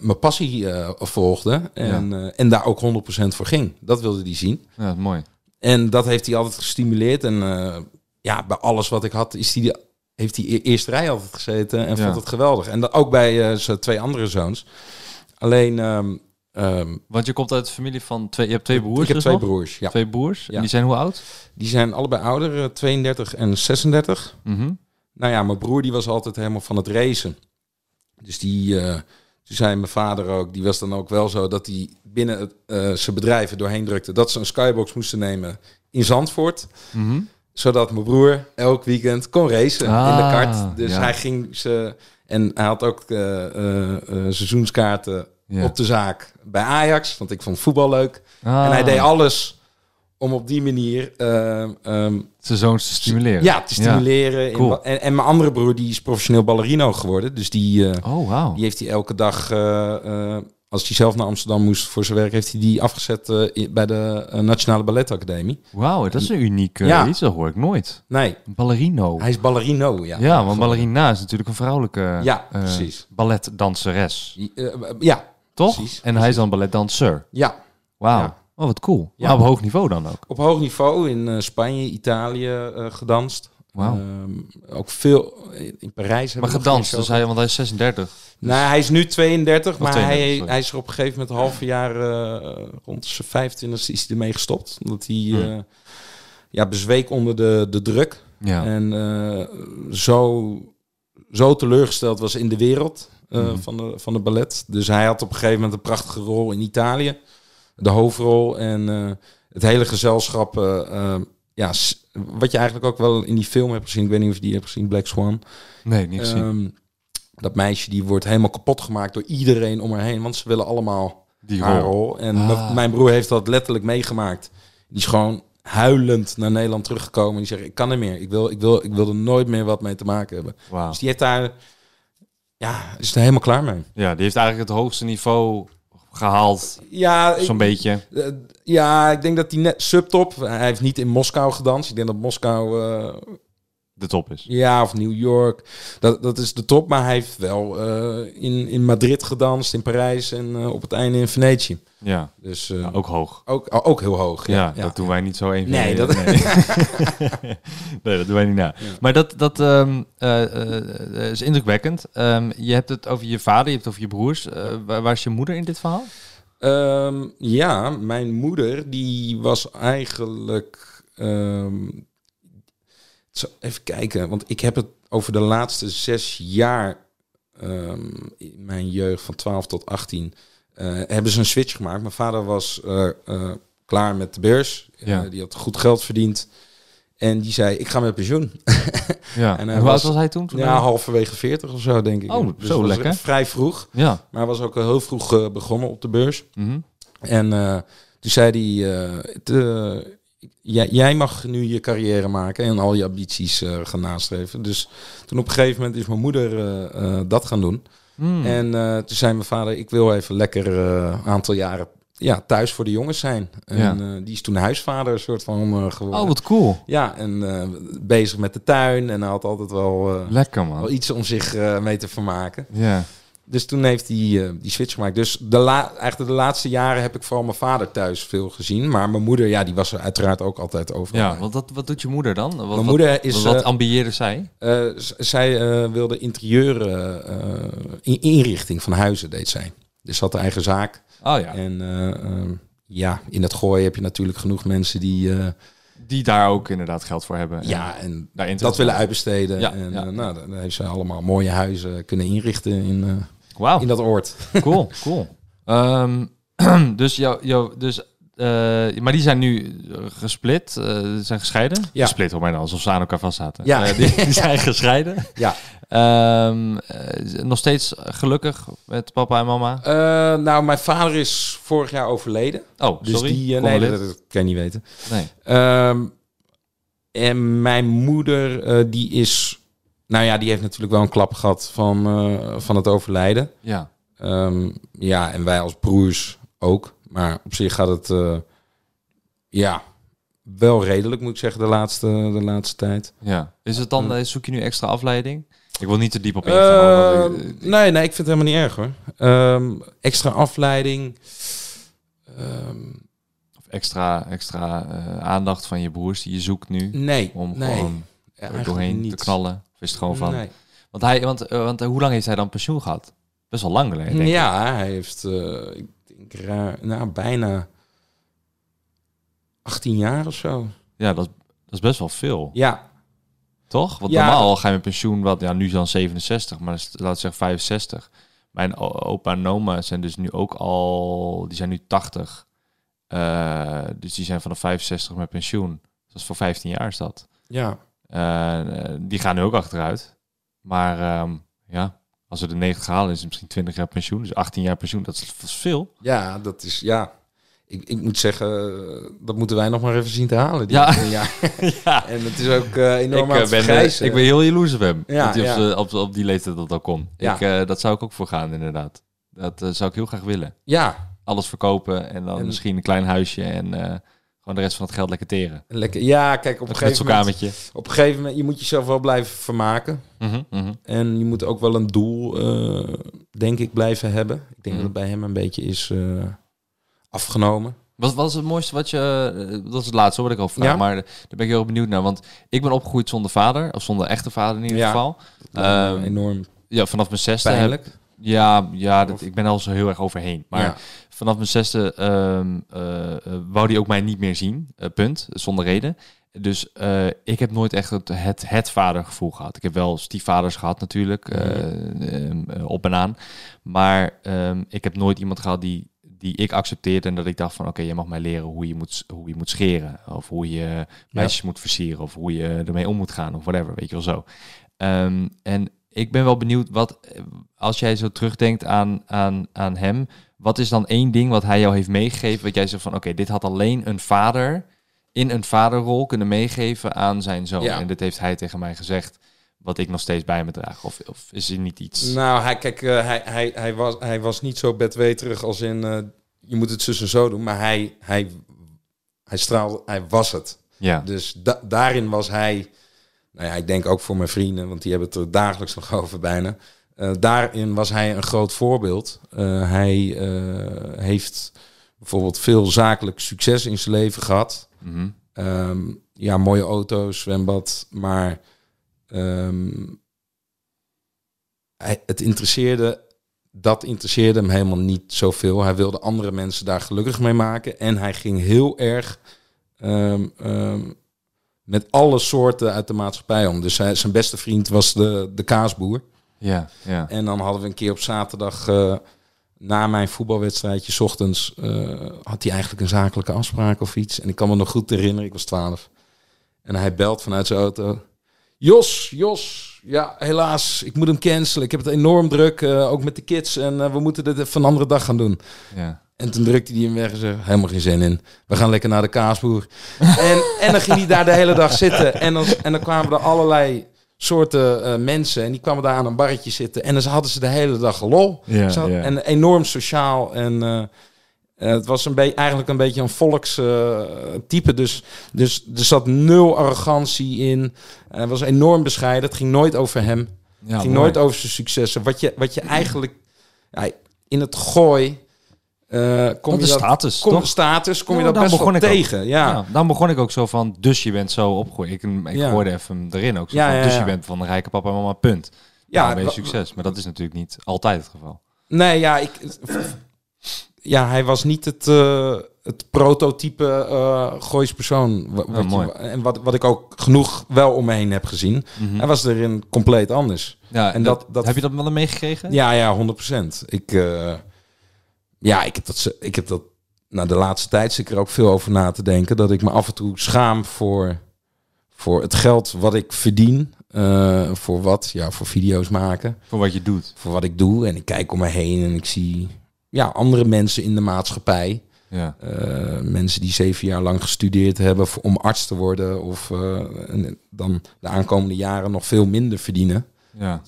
mijn passie eh, volgde. En, eh, en daar ook 100% voor ging. Dat wilde hij zien. Ja, mooi. En dat heeft hij altijd gestimuleerd. En eh, ja, bij alles wat ik had, is hij, heeft hij e- eerste rij altijd gezeten. En Ja. vond het geweldig. En dat ook bij eh, zijn twee andere zoons. Alleen, ehm, ehm, Want je komt uit de familie van twee... Je hebt twee broers ik heb dus twee nog? broers. Ja. Twee broers? Ja. En die zijn hoe oud? Die zijn allebei ouder, eh, 32 en 36. Mhm. Nou ja, mijn broer die was altijd helemaal van het racen. Dus die, eh, toen zei mijn vader ook, die was dan ook wel zo dat hij binnen het, eh, zijn bedrijven doorheen drukte dat ze een skybox moesten nemen in Zandvoort. Mhm. Zodat mijn broer elk weekend kon racen in de Ah, kart. Dus ja. hij ging ze. En hij had ook eh, eh, seizoenskaarten op de zaak bij Ajax. Want ik vond voetbal leuk. Ah, En hij deed alles om op die manier ehm, ehm, Zijn zoons te stimuleren. ja, te stimuleren. cool. en, en mijn andere broer die is professioneel ballerino geworden. Dus die, eh, Oh, wauw. die heeft hij elke dag, eh, eh, als hij zelf naar Amsterdam moest voor zijn werk, heeft hij die afgezet bij de Nationale Balletacademie. Wauw, dat is een uniek Ja. iets. Dat hoor ik nooit. Nee, Ballerino. hij is ballerino. Ja, ja, want ballerina is natuurlijk een vrouwelijke Ja, precies. balletdanseres. Ja, Toch? Precies, en hij is dan balletdanseur. ja, Wauw. Ja. Oh, wat cool. Ja. Maar op hoog niveau dan ook. op hoog niveau in eh, Spanje, Italië eh, gedanst. Wauw. Ehm, ook veel in Parijs. maar gedanst, dus hij, want hij is 36. Nou, hij is nu 32, maar 32, hij, hij is er op een gegeven moment een half jaar eh, rond zijn 25 is hij ermee gestopt. Omdat hij Hmm. eh, ja, bezweek onder de, de druk. Ja. En eh, zo, zo teleurgesteld was in de wereld eh, Mhm. van, de, van de ballet. Dus hij had op een gegeven moment een prachtige rol in Italië. De hoofdrol en eh, het hele gezelschap. eh, eh, ja, wat je eigenlijk ook wel in die film hebt gezien. Ik weet niet of je die hebt gezien, Black Swan. nee, niet gezien. Ehm, dat meisje die wordt helemaal kapot gemaakt door iedereen om haar heen. Want ze willen allemaal Die haar rol. rol. En Ah. mijn broer heeft dat letterlijk meegemaakt. Die is gewoon huilend naar Nederland teruggekomen. En die zegt, ik kan er meer. Ik wil, ik, wil, ik wil er nooit meer wat mee te maken hebben. Dus die heeft daar... Ja, is er helemaal klaar mee. Ja, die heeft eigenlijk het hoogste niveau gehaald. Ja, Zo'n beetje. eh, ja, ik denk dat hij net subtop... Hij heeft niet in Moskou gedanst. Ik denk dat Moskou... De top is. Ja, of New York. Dat, dat is de top. Maar hij heeft wel eh, in, in Madrid gedanst, in Parijs en eh, op het einde in Venetië. Ja, Dus eh, ja, ook hoog. ook, ook heel hoog. Ja, Ja, dat doen wij niet zo even. Nee, dat- nee. Nee, dat doen wij niet na. Maar dat, dat ehm, eh, eh, is indrukwekkend. Ehm, je hebt het over je vader, je hebt het over je broers. Waar, waar is je moeder in dit verhaal? Ehm, ja, mijn moeder die was eigenlijk... zo, even kijken, want ik heb het over de laatste zes jaar... ehm, in mijn jeugd van 12 tot 18... eh, hebben ze een switch gemaakt. Mijn vader was eh, eh, klaar met de beurs. Ja. Die had goed geld verdiend. En die zei, ik ga met pensioen. Ja. En hoe oud was- was hij toen? toen Ja, halverwege 40 of zo, denk ik. Oh, Dus zo lekker. Vrij vroeg. ja. Maar hij was ook heel vroeg begonnen op de beurs. Mhm. En toen zei hij, jij, jij mag nu je carrière maken en al je ambities eh, gaan nastreven. Dus toen op een gegeven moment is mijn moeder eh, eh, dat gaan doen. Hmm. En toen zei mijn vader, ik wil even lekker een aantal jaren ja, thuis voor de jongens zijn. En Ja. die is toen huisvader een soort van geworden. Oh, wat cool. Ja, en bezig met de tuin en hij had altijd wel, Lekker, wel man. iets om zich mee te vermaken. Ja. Dus toen heeft hij eh, die switch gemaakt. Dus de la eigenlijk de laatste jaren heb ik vooral mijn vader thuis veel gezien. Maar mijn moeder, ja, die was er uiteraard ook altijd over. Ja, want wat, wat doet je moeder dan? Wat, mijn moeder is... Wat eh, ambieerde zij? eh, zij wilde interieur in- inrichting van huizen, deed zij. Dus had een eigen zaak. Oh ja, En eh, ehm, ja, in het gooien heb je natuurlijk genoeg mensen die die daar ook inderdaad geld voor hebben. En ja, en dat willen uitbesteden. Ja, en ja. nou, dan heeft ze allemaal mooie huizen kunnen inrichten in, Wauw, in dat oord. cool, cool. Ehm, dus jou, jou, dus, eh, maar die zijn nu eh, gesplit, eh, zijn gescheiden? Ja. Gesplit, hoor mij dan, alsof ze aan elkaar vast zaten. Ja. Die, die zijn gescheiden. Ja. Ehm, eh, nog steeds gelukkig met papa en mama? Nou, mijn vader is vorig jaar overleden. Oh, Dus sorry. die, nee, dat, dat kan je niet weten. nee. Ehm, en mijn moeder, die is, nou ja, die heeft natuurlijk wel een klap gehad van, eh, van het overlijden. Ja. Ehm, ja, en wij als broers ook. Maar op zich gaat het, eh, ja, wel redelijk, moet ik zeggen, de laatste, de laatste tijd. Ja. Is het dan, eh, zoek je nu extra afleiding? Ik wil niet te diep op Eh, ingaan. ik- nee, nee, ik vind het helemaal niet erg hoor. Ehm, extra afleiding. Ehm, of extra, extra aandacht van je broers die je zoekt nu. nee, Om nee. gewoon Ja, doorheen niet. te knallen. Of is het gewoon van... Nee. Want, hij, want, eh, want eh, hoe lang heeft hij dan pensioen gehad? Best wel lang geleden, denk ik. Ja, hij heeft, eh, ik denk, raar, nou, bijna 18 jaar of zo. Ja, dat, dat is best wel veel. Ja, Toch? Want Ja. normaal ga je met pensioen, wat, ja, nu is dan 67, maar laat ik zeggen 65. Mijn opa en oma zijn dus nu ook al, die zijn nu 80. Eh, dus die zijn vanaf 65 met pensioen. Dat is voor 15 jaar is dat. ja. Eh, eh, die gaan nu ook achteruit. Maar ehm, ja, als we de 90 halen, is het misschien 20 jaar pensioen. Dus 18 jaar pensioen, dat is, veel. Ja, dat is, ja. Ik, ik moet zeggen, eh, dat moeten wij nog maar even zien te halen. die Ja. 18 jaar. ja. En het is ook enorm Ik, ben, ik ben heel jaloers op hem. Ja, dat hij op, ja. z'n- op, op die leeftijd dat al kon. Ja. Ik, dat zou ik ook voor gaan, inderdaad. Dat zou ik heel graag willen. Ja, Alles verkopen en dan En- misschien een klein huisje en gewoon de rest van het geld lekker teren. lekker. Ja, kijk, op een, gegeven moment, op een gegeven moment, je moet jezelf wel blijven vermaken. Mhm, mhm. En je moet ook wel een doel, eh, denk ik, blijven hebben. Ik denk Mhm. dat het bij hem een beetje is eh, afgenomen. Wat is het mooiste wat je... eh, dat is het laatste hoor, wat ik al vraag. Ja? Maar daar ben ik heel benieuwd naar. Want ik ben opgegroeid zonder vader. Of zonder echte vader in ieder Ja. geval. Eh, Ehm, enorm Ja, vanaf mijn zesde. pijnlijk. Ja, ja dat, ik ben al zo heel erg overheen. Maar Ja. Vanaf mijn zesde ehm, eh, eh, wou die ook mij niet meer zien. eh, punt. Zonder reden. Dus ik heb nooit echt het, het, het vadergevoel gehad. Ik heb wel stiefvaders gehad natuurlijk. eh, ehm, eh, op en aan. Maar ehm, ik heb nooit iemand gehad die, die ik accepteerde. En dat ik dacht van oké, je mag mij leren hoe je moet, hoe je moet scheren. Of hoe je meisjes moet versieren. Of hoe je ermee om moet gaan. Of whatever, weet je wel zo. En ik ben wel benieuwd wat, als jij zo terugdenkt aan, aan, aan hem, wat is dan één ding wat hij jou heeft meegegeven, wat jij zegt van, oké, dit had alleen een vader in een vaderrol kunnen meegeven aan zijn zoon. Ja. En dit heeft hij tegen mij gezegd, wat ik nog steeds bij me draag. Of, of is er niet iets? Nou, hij, kijk, eh, hij, hij, hij, was, hij was niet zo bedweterig als in... eh, je moet het zus en zo doen, maar hij, hij, hij straalde... Hij was het. ja. Dus da- daarin was hij... Nou ja, ik denk ook voor mijn vrienden, want die hebben het er dagelijks nog over bijna. Eh, daarin was hij een groot voorbeeld. Eh, hij eh, heeft bijvoorbeeld veel zakelijk succes in zijn leven gehad. Mhm. Ehm, ja, mooie auto's, zwembad, maar ehm, hij, het interesseerde, dat interesseerde hem helemaal niet zoveel. Hij wilde andere mensen daar gelukkig mee maken en hij ging heel erg ehm, met alle soorten uit de maatschappij om. Dus hij, zijn beste vriend was de, de kaasboer. Ja, ja. En dan hadden we een keer op zaterdag eh, na mijn voetbalwedstrijdje, 's ochtends, eh, had hij eigenlijk een zakelijke afspraak of iets. En ik kan me nog goed herinneren, ik was 12. En hij belt vanuit zijn auto. Jos, Jos, ja, helaas, ik moet hem cancelen. Ik heb het enorm druk, eh, ook met de kids. En we moeten dit even een andere dag gaan doen. ja. En toen drukte hij hem weg en zei, helemaal geen zin in. We gaan lekker naar de kaasboer. en, en dan ging hij daar de hele dag zitten. En dan, en dan kwamen er allerlei soorten eh, mensen. En die kwamen daar aan een barretje zitten. En dan hadden ze de hele dag lol. Ja, Ze had- ja. En enorm sociaal. En eh, eh, het was een beetje eigenlijk een beetje een volkstype. dus, dus er zat nul arrogantie in. Hij was enorm bescheiden. Het ging nooit over hem. ja Het ging mooi. nooit over zijn successen. Wat je, wat je eigenlijk ja, in het gooi eh kom Dat je dat, status, kom, toch? status, kom Ja, je dat best wel ook. tegen. Ja. Ja, dan begon ik ook zo van, dus je bent zo opgegroeid. Ik, ik Ja. gooide even erin ook zo van, dus je bent van een rijke papa en mama, punt. Ja, ben je succes. Maar dat is natuurlijk niet altijd het geval. Nee, ja, ik, ja, hij was niet het, eh, het prototype eh Goois persoon. wa- Wat je- mooi. en wat, wat ik ook genoeg wel om me heen heb gezien. Hij was erin compleet anders. Ja, En dat- dat, dat- heb je dat wel meegekregen? Ja, ja, 100%. Ik, ja, ik heb dat, ik heb dat nou, de laatste tijd zit ik er ook veel over na te denken. Dat ik me af en toe schaam voor, voor het geld wat ik verdien. Eh, voor wat? Ja, voor video's maken. Voor wat je doet. Voor wat ik doe. En ik kijk om me heen en ik zie ja, andere mensen in de maatschappij. Ja. Eh, mensen die zeven jaar lang gestudeerd hebben om arts te worden. Of eh, dan de aankomende jaren nog veel minder verdienen ja.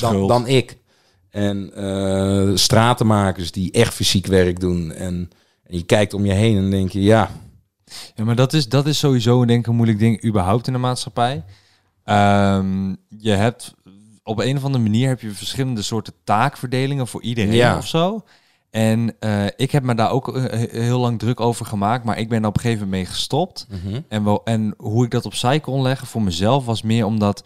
dan, dan ik. En eh, stratenmakers die echt fysiek werk doen. En, en je kijkt om je heen en denk je, ja, Ja, maar dat is, dat is sowieso denk ik een moeilijk ding überhaupt in de maatschappij. Ehm, je hebt op een of andere manier heb je verschillende soorten taakverdelingen voor iedereen Ja. of zo. En eh, ik heb me daar ook eh, he- heel lang druk over gemaakt, maar ik ben er op een gegeven moment mee gestopt. En, wel, en hoe ik dat opzij kon leggen voor mezelf was meer omdat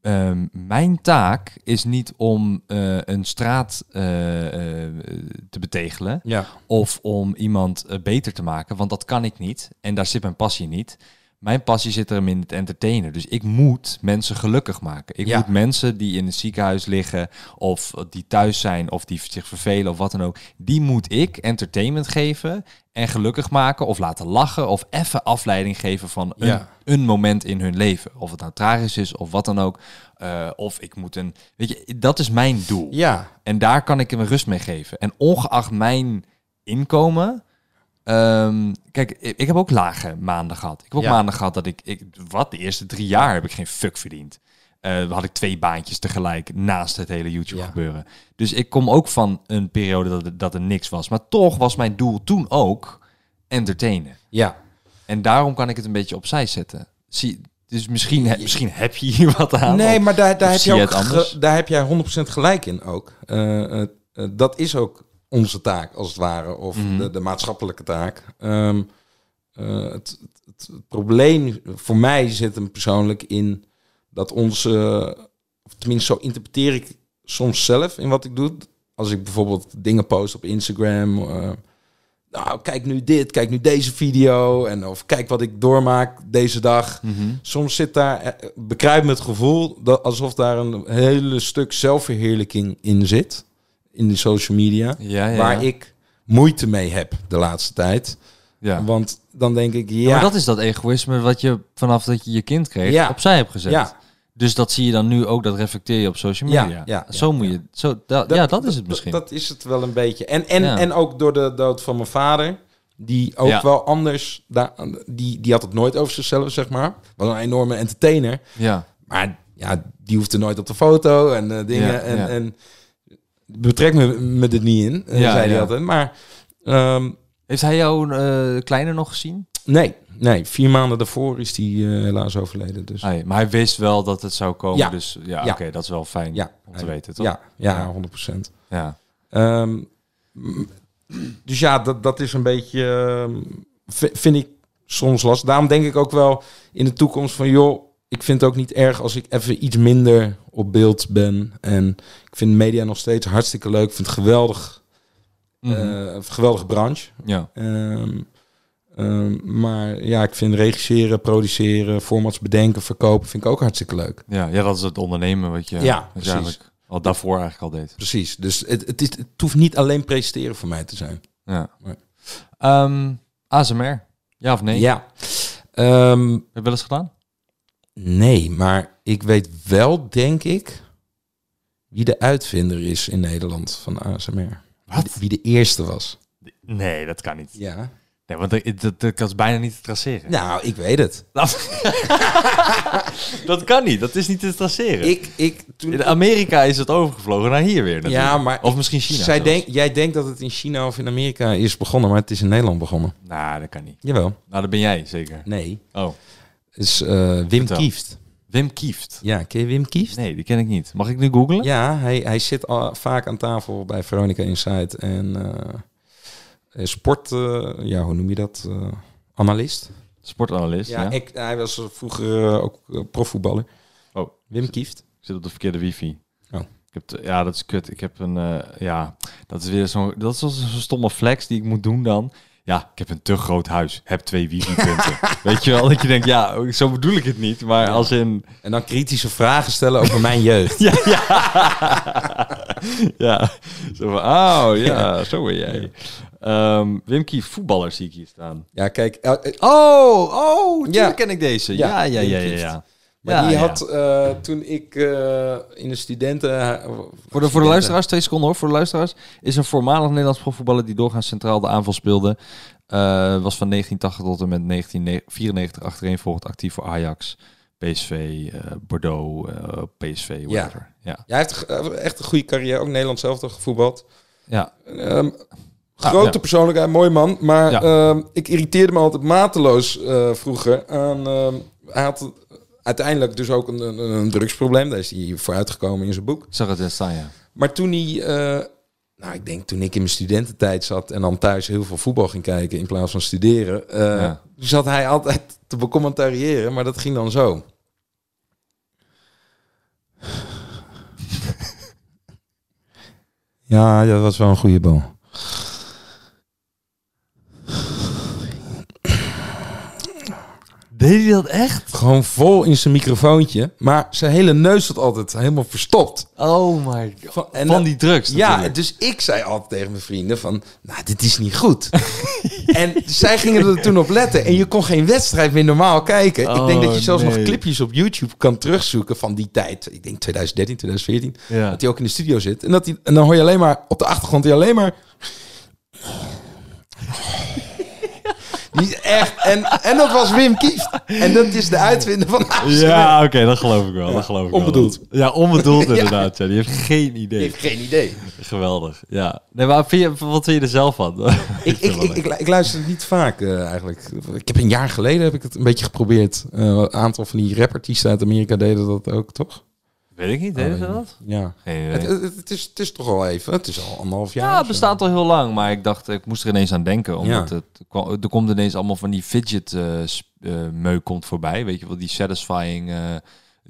ehm, mijn taak is niet om eh, een straat eh, eh, te betegelen ja, of om iemand beter te maken, want dat kan ik niet. En daar zit mijn passie niet. Mijn passie zit er in het entertainen. Dus ik moet mensen gelukkig maken. Ik Ja. moet mensen die in het ziekenhuis liggen, of die thuis zijn, of die zich vervelen, of wat dan ook, die moet ik entertainment geven en gelukkig maken, of laten lachen, of even afleiding geven van een, Ja. een moment in hun leven. Of het nou tragisch is, of wat dan ook. Eh, of ik moet een. Weet je, dat is mijn doel. ja, En daar kan ik hem rust mee geven. En ongeacht mijn inkomen. Ehm, kijk, ik, ik heb ook lage maanden gehad. Ik heb ook Ja. maanden gehad dat ik, ik. Wat, de eerste drie jaar heb ik geen fuck verdiend. Eh had ik twee baantjes tegelijk naast het hele YouTube Ja. gebeuren. Dus ik kom ook van een periode dat, er- dat er niks was. Maar toch was mijn doel toen ook entertainen. ja. En daarom kan ik het een beetje opzij zetten. Zie, dus misschien, he- misschien heb je hier wat aan. Nee, maar daar, daar, heb je ook daar heb jij 100% gelijk in ook. Eh, eh, dat is ook onze taak, als het ware. Of Mhm. de, de maatschappelijke taak. Ehm, eh, het, het, het, het probleem voor mij zit hem persoonlijk in dat onze... Of tenminste, zo interpreteer ik soms zelf in wat ik doe. Als ik bijvoorbeeld dingen post op Instagram... eh, nou, kijk nu dit, kijk nu deze video. En of kijk wat ik doormaak deze dag. Mhm. Soms zit daar, eh, bekruipt me het gevoel dat alsof daar een hele stuk zelfverheerlijking in zit. In de social media. Ja, ja, Waar ik moeite mee heb de laatste tijd. Ja. Want dan denk ik, Ja. Maar dat is dat egoïsme wat je vanaf dat je je kind kreeg Ja. opzij hebt gezet. ja, Dus dat zie je dan nu ook, dat reflecteer je op social media. ja, zo ja, moet ja. je, zo, dat, ja, dat is het misschien. Dat, is het wel een beetje. En, en, Ja. en ook door de dood van mijn vader. Die ook wel anders, daar, die, die had het nooit over zichzelf, zeg maar. Was een enorme entertainer. ja. Maar ja, die hoefde nooit op de foto en eh, dingen. En, en betrek me, me dit niet in, eh, Ja, zei hij ja. altijd. Maar ehm, Heeft hij jouw eh kleine nog gezien? nee, nee, vier maanden daarvoor is hij eh, helaas overleden. Dus Ah, ja, maar hij wist wel dat het zou komen. Ja. Dus ja, oké, dat is wel fijn ja, om te weten, toch? ja, ja, Ja. 100 procent. Ja. Ehm, dus ja, dat, dat is een beetje, ehm, vind ik soms lastig. Daarom denk ik ook wel in de toekomst van, joh, ik vind het ook niet erg als ik even iets minder op beeld ben. En ik vind media nog steeds hartstikke leuk. Ik vind het geweldig, een geweldige branche. ja. Ehm, ehm, maar ja, ik vind regisseren, produceren, formats bedenken, verkopen, vind ik ook hartstikke leuk. Ja, ja, dat is het ondernemen wat je, Ja, wat je precies. eigenlijk al daarvoor eigenlijk al deed. Precies. Dus het, het, is, het hoeft niet alleen presenteren voor mij te zijn. Ja. Nee. Ehm, ASMR, ja of nee? Ja. Heb je wel eens gedaan? Nee, maar ik weet wel, denk ik, wie de uitvinder is in Nederland van ASMR. De, wie de eerste was. Nee, dat kan niet. Ja. Nee, want dat, dat, dat kan bijna niet te traceren. Nou, ik weet het. dat kan niet, dat is niet te traceren. Ik, ik, toen, In Amerika is het overgevlogen naar hier weer natuurlijk. ja, maar Of misschien China Zij denk, jij denkt dat het in China of in Amerika is begonnen, maar het is in Nederland begonnen. Nou, dat kan niet. Jawel. Nou, dat ben jij zeker. Nee. Oh, is eh, Wim Vertel. Kieft. Wim Kieft. Ja, ken je Wim Kieft? Nee, die ken ik niet. Mag ik nu googlen? Ja, hij, hij zit al vaak aan tafel bij Veronica Insight en eh, sport, eh, ja, hoe noem je dat? Analist. Sportanalist. Ja, Ja, Ik, hij was vroeger ook profvoetballer. Oh. Wim Kieft. Ik zit op de verkeerde wifi. Oh. Ik heb ja, dat is kut. Ik heb een, ja, dat is weer zo'n, dat is zo'n stomme flex die ik moet doen dan. Ja, ik heb een te groot huis, heb twee wifi-punten. Weet je wel, dat je denkt, ja, zo bedoel ik het niet. Maar als in, En dan kritische vragen stellen over mijn jeugd. ja, ja. ja, zo van, oh ja, zo ben jij. Ehm Wim Kief, voetballer zie ik hier staan. Ja, kijk. Oh, oh, Ja. ken ik deze. Ja, Ja, ja, ja, ja. Ja, Ja, die ja. had eh, toen ik eh, in de studenten... Voor de, voor de luisteraars, twee seconden hoor. Voor de luisteraars is een voormalig Nederlands profvoetballer die doorgaans centraal de aanval speelde. Eh, was van 1980 tot en met 1994 achtereenvolgend actief voor Ajax, PSV, eh, Bordeaux, eh, PSV, whatever. Ja. Jij heeft eh, echt een goede carrière, ook Nederlands zelf toch gevoetbald. Ja. Ehm, Ah, grote ja. persoonlijkheid, mooi man. Maar Ja. ehm, ik irriteerde me altijd mateloos eh, vroeger aan... ehm, hij had uiteindelijk dus ook een, een, een drugsprobleem. Daar is hij vooruitgekomen in zijn boek. Zag het net staan, ja. Maar toen hij... eh, nou, ik denk toen ik in mijn studententijd zat en dan thuis heel veel voetbal ging kijken in plaats van studeren, eh, Ja. zat hij altijd te becommentariëren, maar dat ging dan zo. Ja, dat was wel een goede bal. Deed hij dat echt? Gewoon vol in zijn microfoontje, maar zijn hele neus zat altijd helemaal verstopt. Oh my god. Van, en Van die drugs Ja, dus ik zei altijd tegen mijn vrienden van, nou, dit is niet goed. en zij gingen er toen op letten. En je kon geen wedstrijd meer normaal kijken. ik denk dat je Oh, zelfs nee. nog clipjes op YouTube kan terugzoeken van die tijd. Ik denk 2013, 2014. Ja. Dat hij ook in de studio zit. En, dat hij, en dan hoor je alleen maar, op de achtergrond je alleen maar... Die is echt... En, en dat was Wim Kieft. En dat is de uitvinder van ASMR. Ja, oké, dat geloof ik wel. dat geloof ik onbedoeld. Wel. Ja, onbedoeld inderdaad. Ja. Die heeft geen Die idee. heeft geen idee. Geweldig. Ja. Nee, maar vind je, wat vind je er zelf van? Ik, ik, ik, ik, ik luister het niet vaak eh, eigenlijk. Ik heb een jaar geleden heb ik het een beetje geprobeerd. Eh, een aantal van die rapartiesten uit Amerika deden dat ook, toch? Weet ik niet, deden ze Oh, dat? Ja. Het, idee. het, het is, het is toch al even. Het is al anderhalf jaar. Ja, het bestaat al heel lang, maar ik dacht, ik moest er ineens aan denken. Omdat Ja. het, er komt ineens allemaal van die fidget sp- eh, meuk komt voorbij. Weet je wel, die satisfying eh,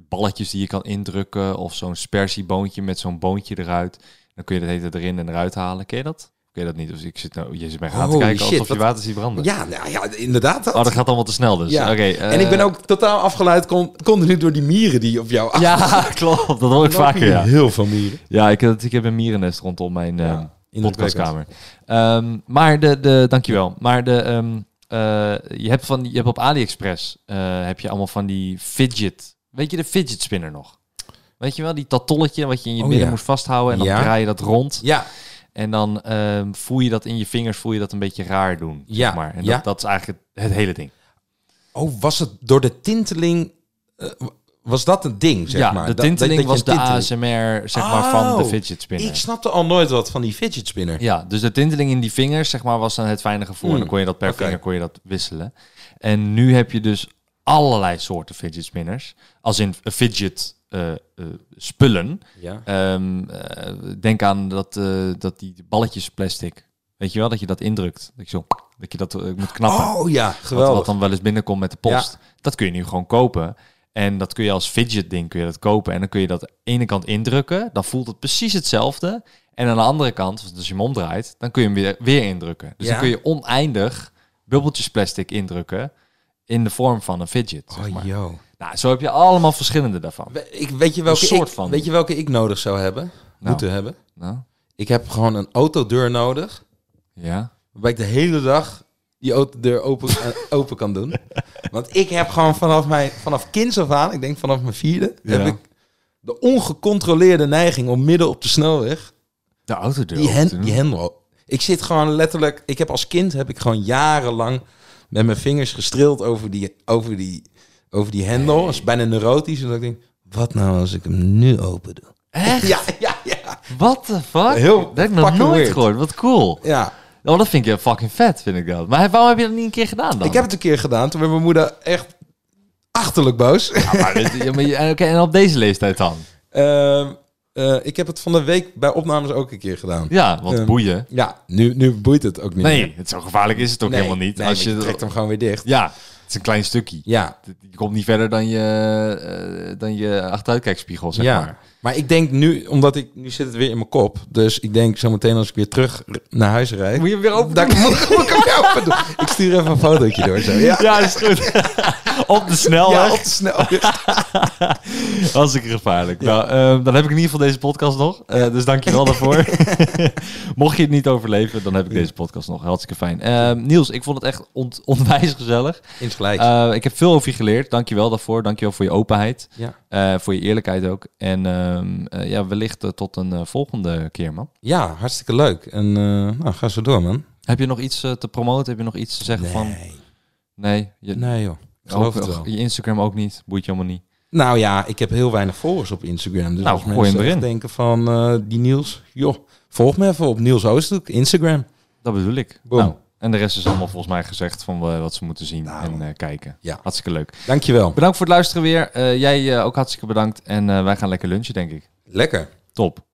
balletjes die je kan indrukken. Of zo'n spersieboontje met zo'n boontje eruit. Dan kun je dat hete erin en eruit halen. Ken je dat? Ken je dat niet? Dus ik zit nou, je zit mij aan te kijken shit, alsof je wat- water ziet branden. Ja, nou, ja, inderdaad. Dat. Oh, dat gaat allemaal te snel dus. Ja. Oké. en ik ben eh, ook totaal afgeleid con- continu door die mieren die op jou af. Ja, klopt. Dat hoor ik vaker, ja. Heel veel mieren. Ja, ik, heb- ik heb een mierennest rondom mijn Ja, indrukwekkend. podcastkamer. Ehm, maar de, de, dankjewel. Maar de, ehm, eh, je, hebt van, je hebt op AliExpress eh, heb je allemaal van die fidget. Weet je de fidget spinner nog? Weet je wel, die tatolletje wat je in je Oh, midden moest vasthouden en dan Ja. draai je dat rond. Ja, En dan ehm, voel je dat in je vingers, voel je dat een beetje raar doen. Ja, Zeg maar. En ja. dat, dat is eigenlijk het, het hele ding. Oh, was het door de tinteling... eh, was dat een ding, zeg ja, maar? de Dat- tinteling dat- dat was de een tinteling- ASMR zeg maar, van de Oh, fidget spinner. Ik snapte al nooit wat van die fidget spinner. Ja, dus de tinteling in die vingers, zeg maar, was dan het fijne gevoel. En dan kon je dat per vinger kon je dat wisselen. En nu heb je dus allerlei soorten fidget spinners. Als in eh, fidget eh, eh, spullen. Ja. Ehm, eh, denk aan dat, dat die balletjes plastic. Weet je wel, dat je dat indrukt. Dat je, zo, dat, je dat moet knappen. Oh ja, wat, geweldig. wat dan wel eens binnenkomt met de post. Dat kun je nu gewoon kopen. En dat kun je als fidget ding kun je dat kopen. En dan kun je dat aan de ene kant indrukken. Dan voelt het precies hetzelfde. En aan de andere kant, dus als je hem omdraait, dan kun je hem weer, weer indrukken. Dus Ja. dan kun je oneindig bubbeltjes plastic indrukken in de vorm van een fidget. Zeg Oh, maar. yo. Nou, zo heb je allemaal verschillende daarvan. We- Ik, weet, je welke soort ik, van. weet je welke ik nodig zou hebben? Nou. Moeten hebben? Nou, Ik heb gewoon een autodeur nodig. ja. Waarbij ik de hele dag die autodeur open, eh, open kan doen. Want ik heb gewoon vanaf, mijn, vanaf kinds af aan, ik denk vanaf mijn vierde, Ja. heb ik de ongecontroleerde neiging om midden op de snelweg De autodeur. die, hen, die hendel. Ik zit gewoon letterlijk, ik heb als kind heb ik gewoon jarenlang met mijn vingers gestreeld over die, over die, over die hendel. Dat is bijna neurotisch. En dat ik denk, wat nou als ik hem nu open doe? Echt? Ja, ja, ja. What the fuck? Heel dat heb ik nog nooit weird. gehoord. Wat cool. Ja, Oh, dat vind ik fucking vet, vind ik dat. Maar waarom heb je dat niet een keer gedaan dan? ik heb het een keer gedaan toen werd mijn moeder echt achterlijk boos. Ja, maar dit- ja, maar je- Oké, en op deze leeftijd dan? Ehm, eh, ik heb het van de week bij opnames ook een keer gedaan. Ja, want Ehm, boeien. Ja, nu, nu boeit het ook niet Nee, meer. het zo gevaarlijk is het ook Nee, helemaal niet. Nee, Als je trekt hem gewoon weer dicht. Ja, het is een klein stukje. Ja, Je komt niet verder dan je, eh, dan je achteruitkijkspiegel, zeg ja. maar. Maar ik denk nu, omdat ik, nu zit het weer in mijn kop. Dus ik denk zometeen als ik weer terug naar huis rijd. Moet je hem weer open Dan moet, ik hem weer open doen. Ik stuur even een fotootje door. Zo. Ja, Ja, dat is goed. op de snelweg. ja op de snelweg. Hartstikke gevaarlijk. Nou, ehm, dan heb ik in ieder geval deze podcast nog. Eh, dus dank je wel daarvoor. Mocht je het niet overleven, dan heb ik deze podcast nog. Hartstikke fijn. Ehm, Niels, ik vond het echt ont onwijs gezellig. Insgelijks. Eh, ik heb veel over je geleerd. Dank je wel daarvoor. Dank je wel voor je openheid. ja. Eh, voor je eerlijkheid ook. En eh, ja, wellicht eh, tot een eh, volgende keer, man. ja, hartstikke leuk. En nou, ga zo door, man. Heb je nog iets te promoten? Heb je nog iets te zeggen van... Nee, je, Nee, joh. Ik geloof ook- het wel. je Instagram ook niet. Boeit je allemaal niet. Nou ja, ik heb heel weinig volgers op Instagram. Dus Nou, als mensen erin. denken van die Niels, joh, volg me even op Niels Oosthoek, Instagram. Dat bedoel ik. Boom. Nou, en de rest is allemaal volgens mij gezegd van eh, wat ze moeten zien Nou. en eh, kijken. Ja. Hartstikke leuk. Dankjewel. Bedankt voor het luisteren weer. Eh, jij ook hartstikke bedankt. En wij gaan lekker lunchen, denk ik. Lekker. Top.